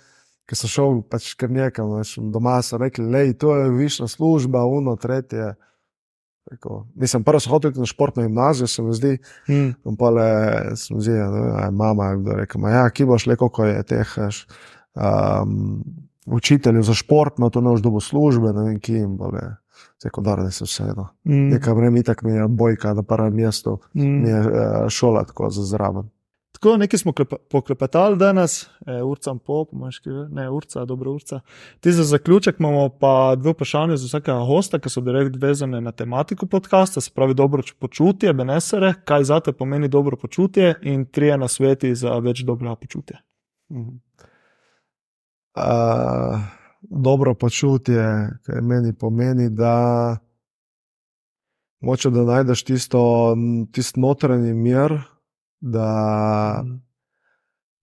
ko sem šel pač kar nekam, veš, doma so rekli, to je višja služba, uno, tretje. Rekel, mislim, prvo sem hotel iti na športno gimnazijo, se mi zdi, mm, in pa le, se mi zdi, ne vem, a je mama, ja, ki boš le, koliko je teh. veš, Um, učiteljev za športno, to ne boš dobil službe, ne vem, ki jim bo le. Sekundarno se vseeno. mm, Nekaj vreme itak mi je bojka na prvem mestu, mi mm. je eh, šola tako za zraven. Tako, nekaj smo klepe, poklepetali danes, e, urca in pol, pomaški, ne, urca, dobro urca. Ti za zaključek imamo pa dve vprašanje za vsakega gosta, ki so direkt vezane na tematiko podcasta, se pravi dobro počutje, benesere, kaj zate pomeni dobro počutje in trije na sveti za več dobrega počutja. Mhm. Uh, dobro počutje, kaj meni pomeni, da moče da najdeš tisto, tisto notranji mir, da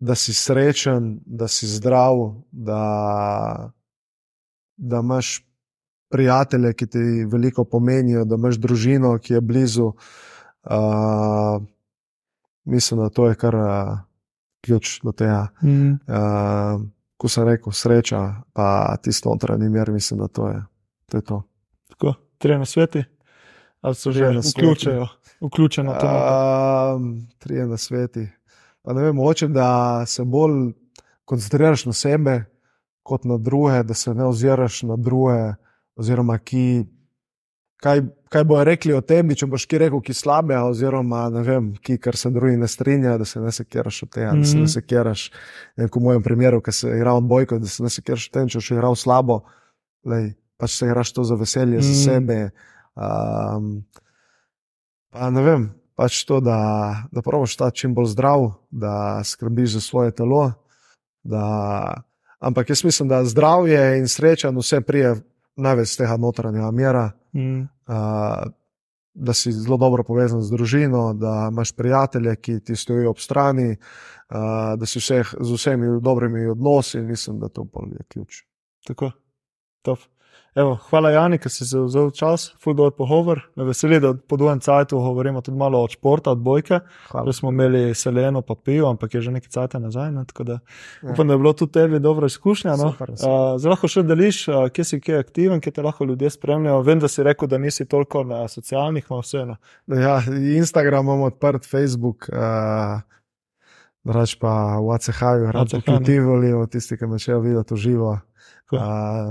da si srečen, da si zdrav, da, da imaš prijatelje, ki ti veliko pomenijo, da imaš družino, ki je blizu. Uh, mislim, da to je kar uh, ključ do tega. Mm. Uh, ko sem rekel, sreča, pa tisto notranji mir, mislim, da to je to. Je to. Tako, tri na sveti, ali so že na vključeno, vključeno to. Um, trije na sveti. Pa ne vem, hočem, da se bolj koncentriraš na sebe, kot na druge, da se ne oziraš na druge, oziroma ki. Kaj, kaj bojo rekli o tebi, če boš ki rekel, ki slabe, oziroma ne vem, ki, kar se drugi ne strinjajo, da se ne sekiraš od tega, da se ne sekiraš. V mojem primeru, ki se je igral bojko, da se ne sekiraš od tega, če boš igral slabo, lej, pač se igraš to za veselje, za Mhm. sebe. Um, pa ne vem, pač to, da, da probiš stati čim bolj zdrav, da skrbiš za svoje telo. Da, ampak jaz mislim, da zdravje in sreča in vse prije največ tega notranjega mira. Mm. Uh, da si zelo dobro povezan z družino, da imaš prijatelje, ki ti stojijo ob strani, uh, da si vseh, z vsemi dobrimi odnosi in mislim, da to je ključ. Tako, top. Evo, hvala, Jani, ker si se vzel čas, fudor pogovor. Me veseli, da po duhem cajtu govorimo tudi malo od športa, od bojke. Hvala. Smo imeli seleno pa pivo, ampak je že nekaj cajta nazaj. Ne? Tako Da, Ja. upam, da je bilo tudi tebi dobro izkušnja. No? Super, Uh, super. Zdaj lahko še deliš, uh, kje si kje aktiven, kje te lahko ljudje spremljajo. Vem, da si rekel, da nisi toliko na socialnih, no vseeno. Ja, Instagram imamo odprt, Facebook, uh, drugač pa v ACH-ju, ACH, rado ne. Tivoli, tisti, ki me še videti v živo. Tako. Uh,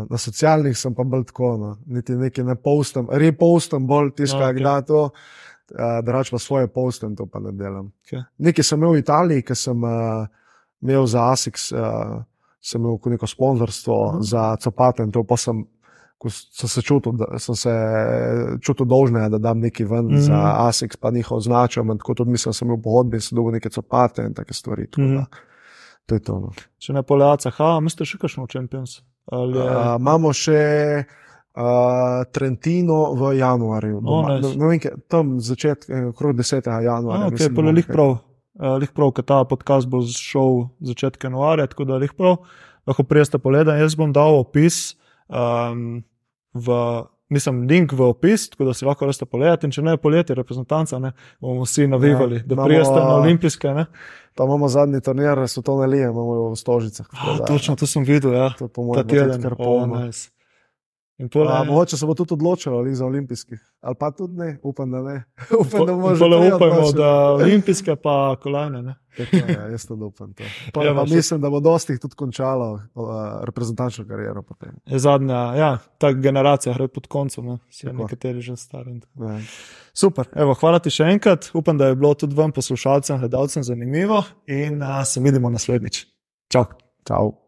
na socialnih sem pa bolj tako, no. niti nekaj ne postam, repostam bolj tisto, No, okay. da to, uh, drugač pa svoje postam, to pa ne delam. Okej. Nekaj sem imel v Italiji, ker sem uh, imel za ASICS, uh, sem imel ko neko sponzorstvo Mhm. za copate in to pa sem. Ko sem se čutil, da, sem se čutil dolžnega, da dam nekaj ven mm Mhm. -hmm. za ASICS, pa njihov značaj. Tako tudi mislim, da sem imel pogodbe in sem dobil neke copate in take stvari. tako Mhm. da To je to. No. Če ne poljaca, ha, mislite še kakšno Champions? Ali Uh, imamo še uh, Trentino v januarju. O, Doma- nice. ne vem, tam začetek, eh, okrog 10. januarja. Mislim, okay, je bomo lih prav. Uh, lih prav, ker ta podcast bo šel začetek januarja, tako da lih prav, lahko prijeste pogledati. Jaz bom dal opis, um, v, mislim, link v opis, tako da si lahko reste pogledati. In če ne je poletje, reprezentanca, ne, bomo vsi navivali, Ja, da imamo- prijeste na olimpijske. Ne. Pa imamo zadnji turnir, svetovne lige, imamo v Stožicah. A, da- točno, to sem videl, ja. To je po mojem kar Oh, nice. In pol, A, je- mogoče se bo tudi odločilo ali za olimpijskih, ali pa tudi ne, upam, da ne. upam, da bomo že upajmo, da olimpijske pa kolajne. Ne. Tako, Ja, jaz tudi upam to. Pa, Ja, ja, pa še- mislim, da bo dosti tudi končalo uh, reprezentančno kariero. Potem. Je zadnja, ja, ta generacija gre pod koncem, ne. si Tako. nekateri že stari. Ja. Super, Evo, hvala ti še enkrat. Upam, da je bilo tudi vam, poslušalcem, gledalcem, zanimivo in uh, se vidimo naslednjič. Čau. Čau.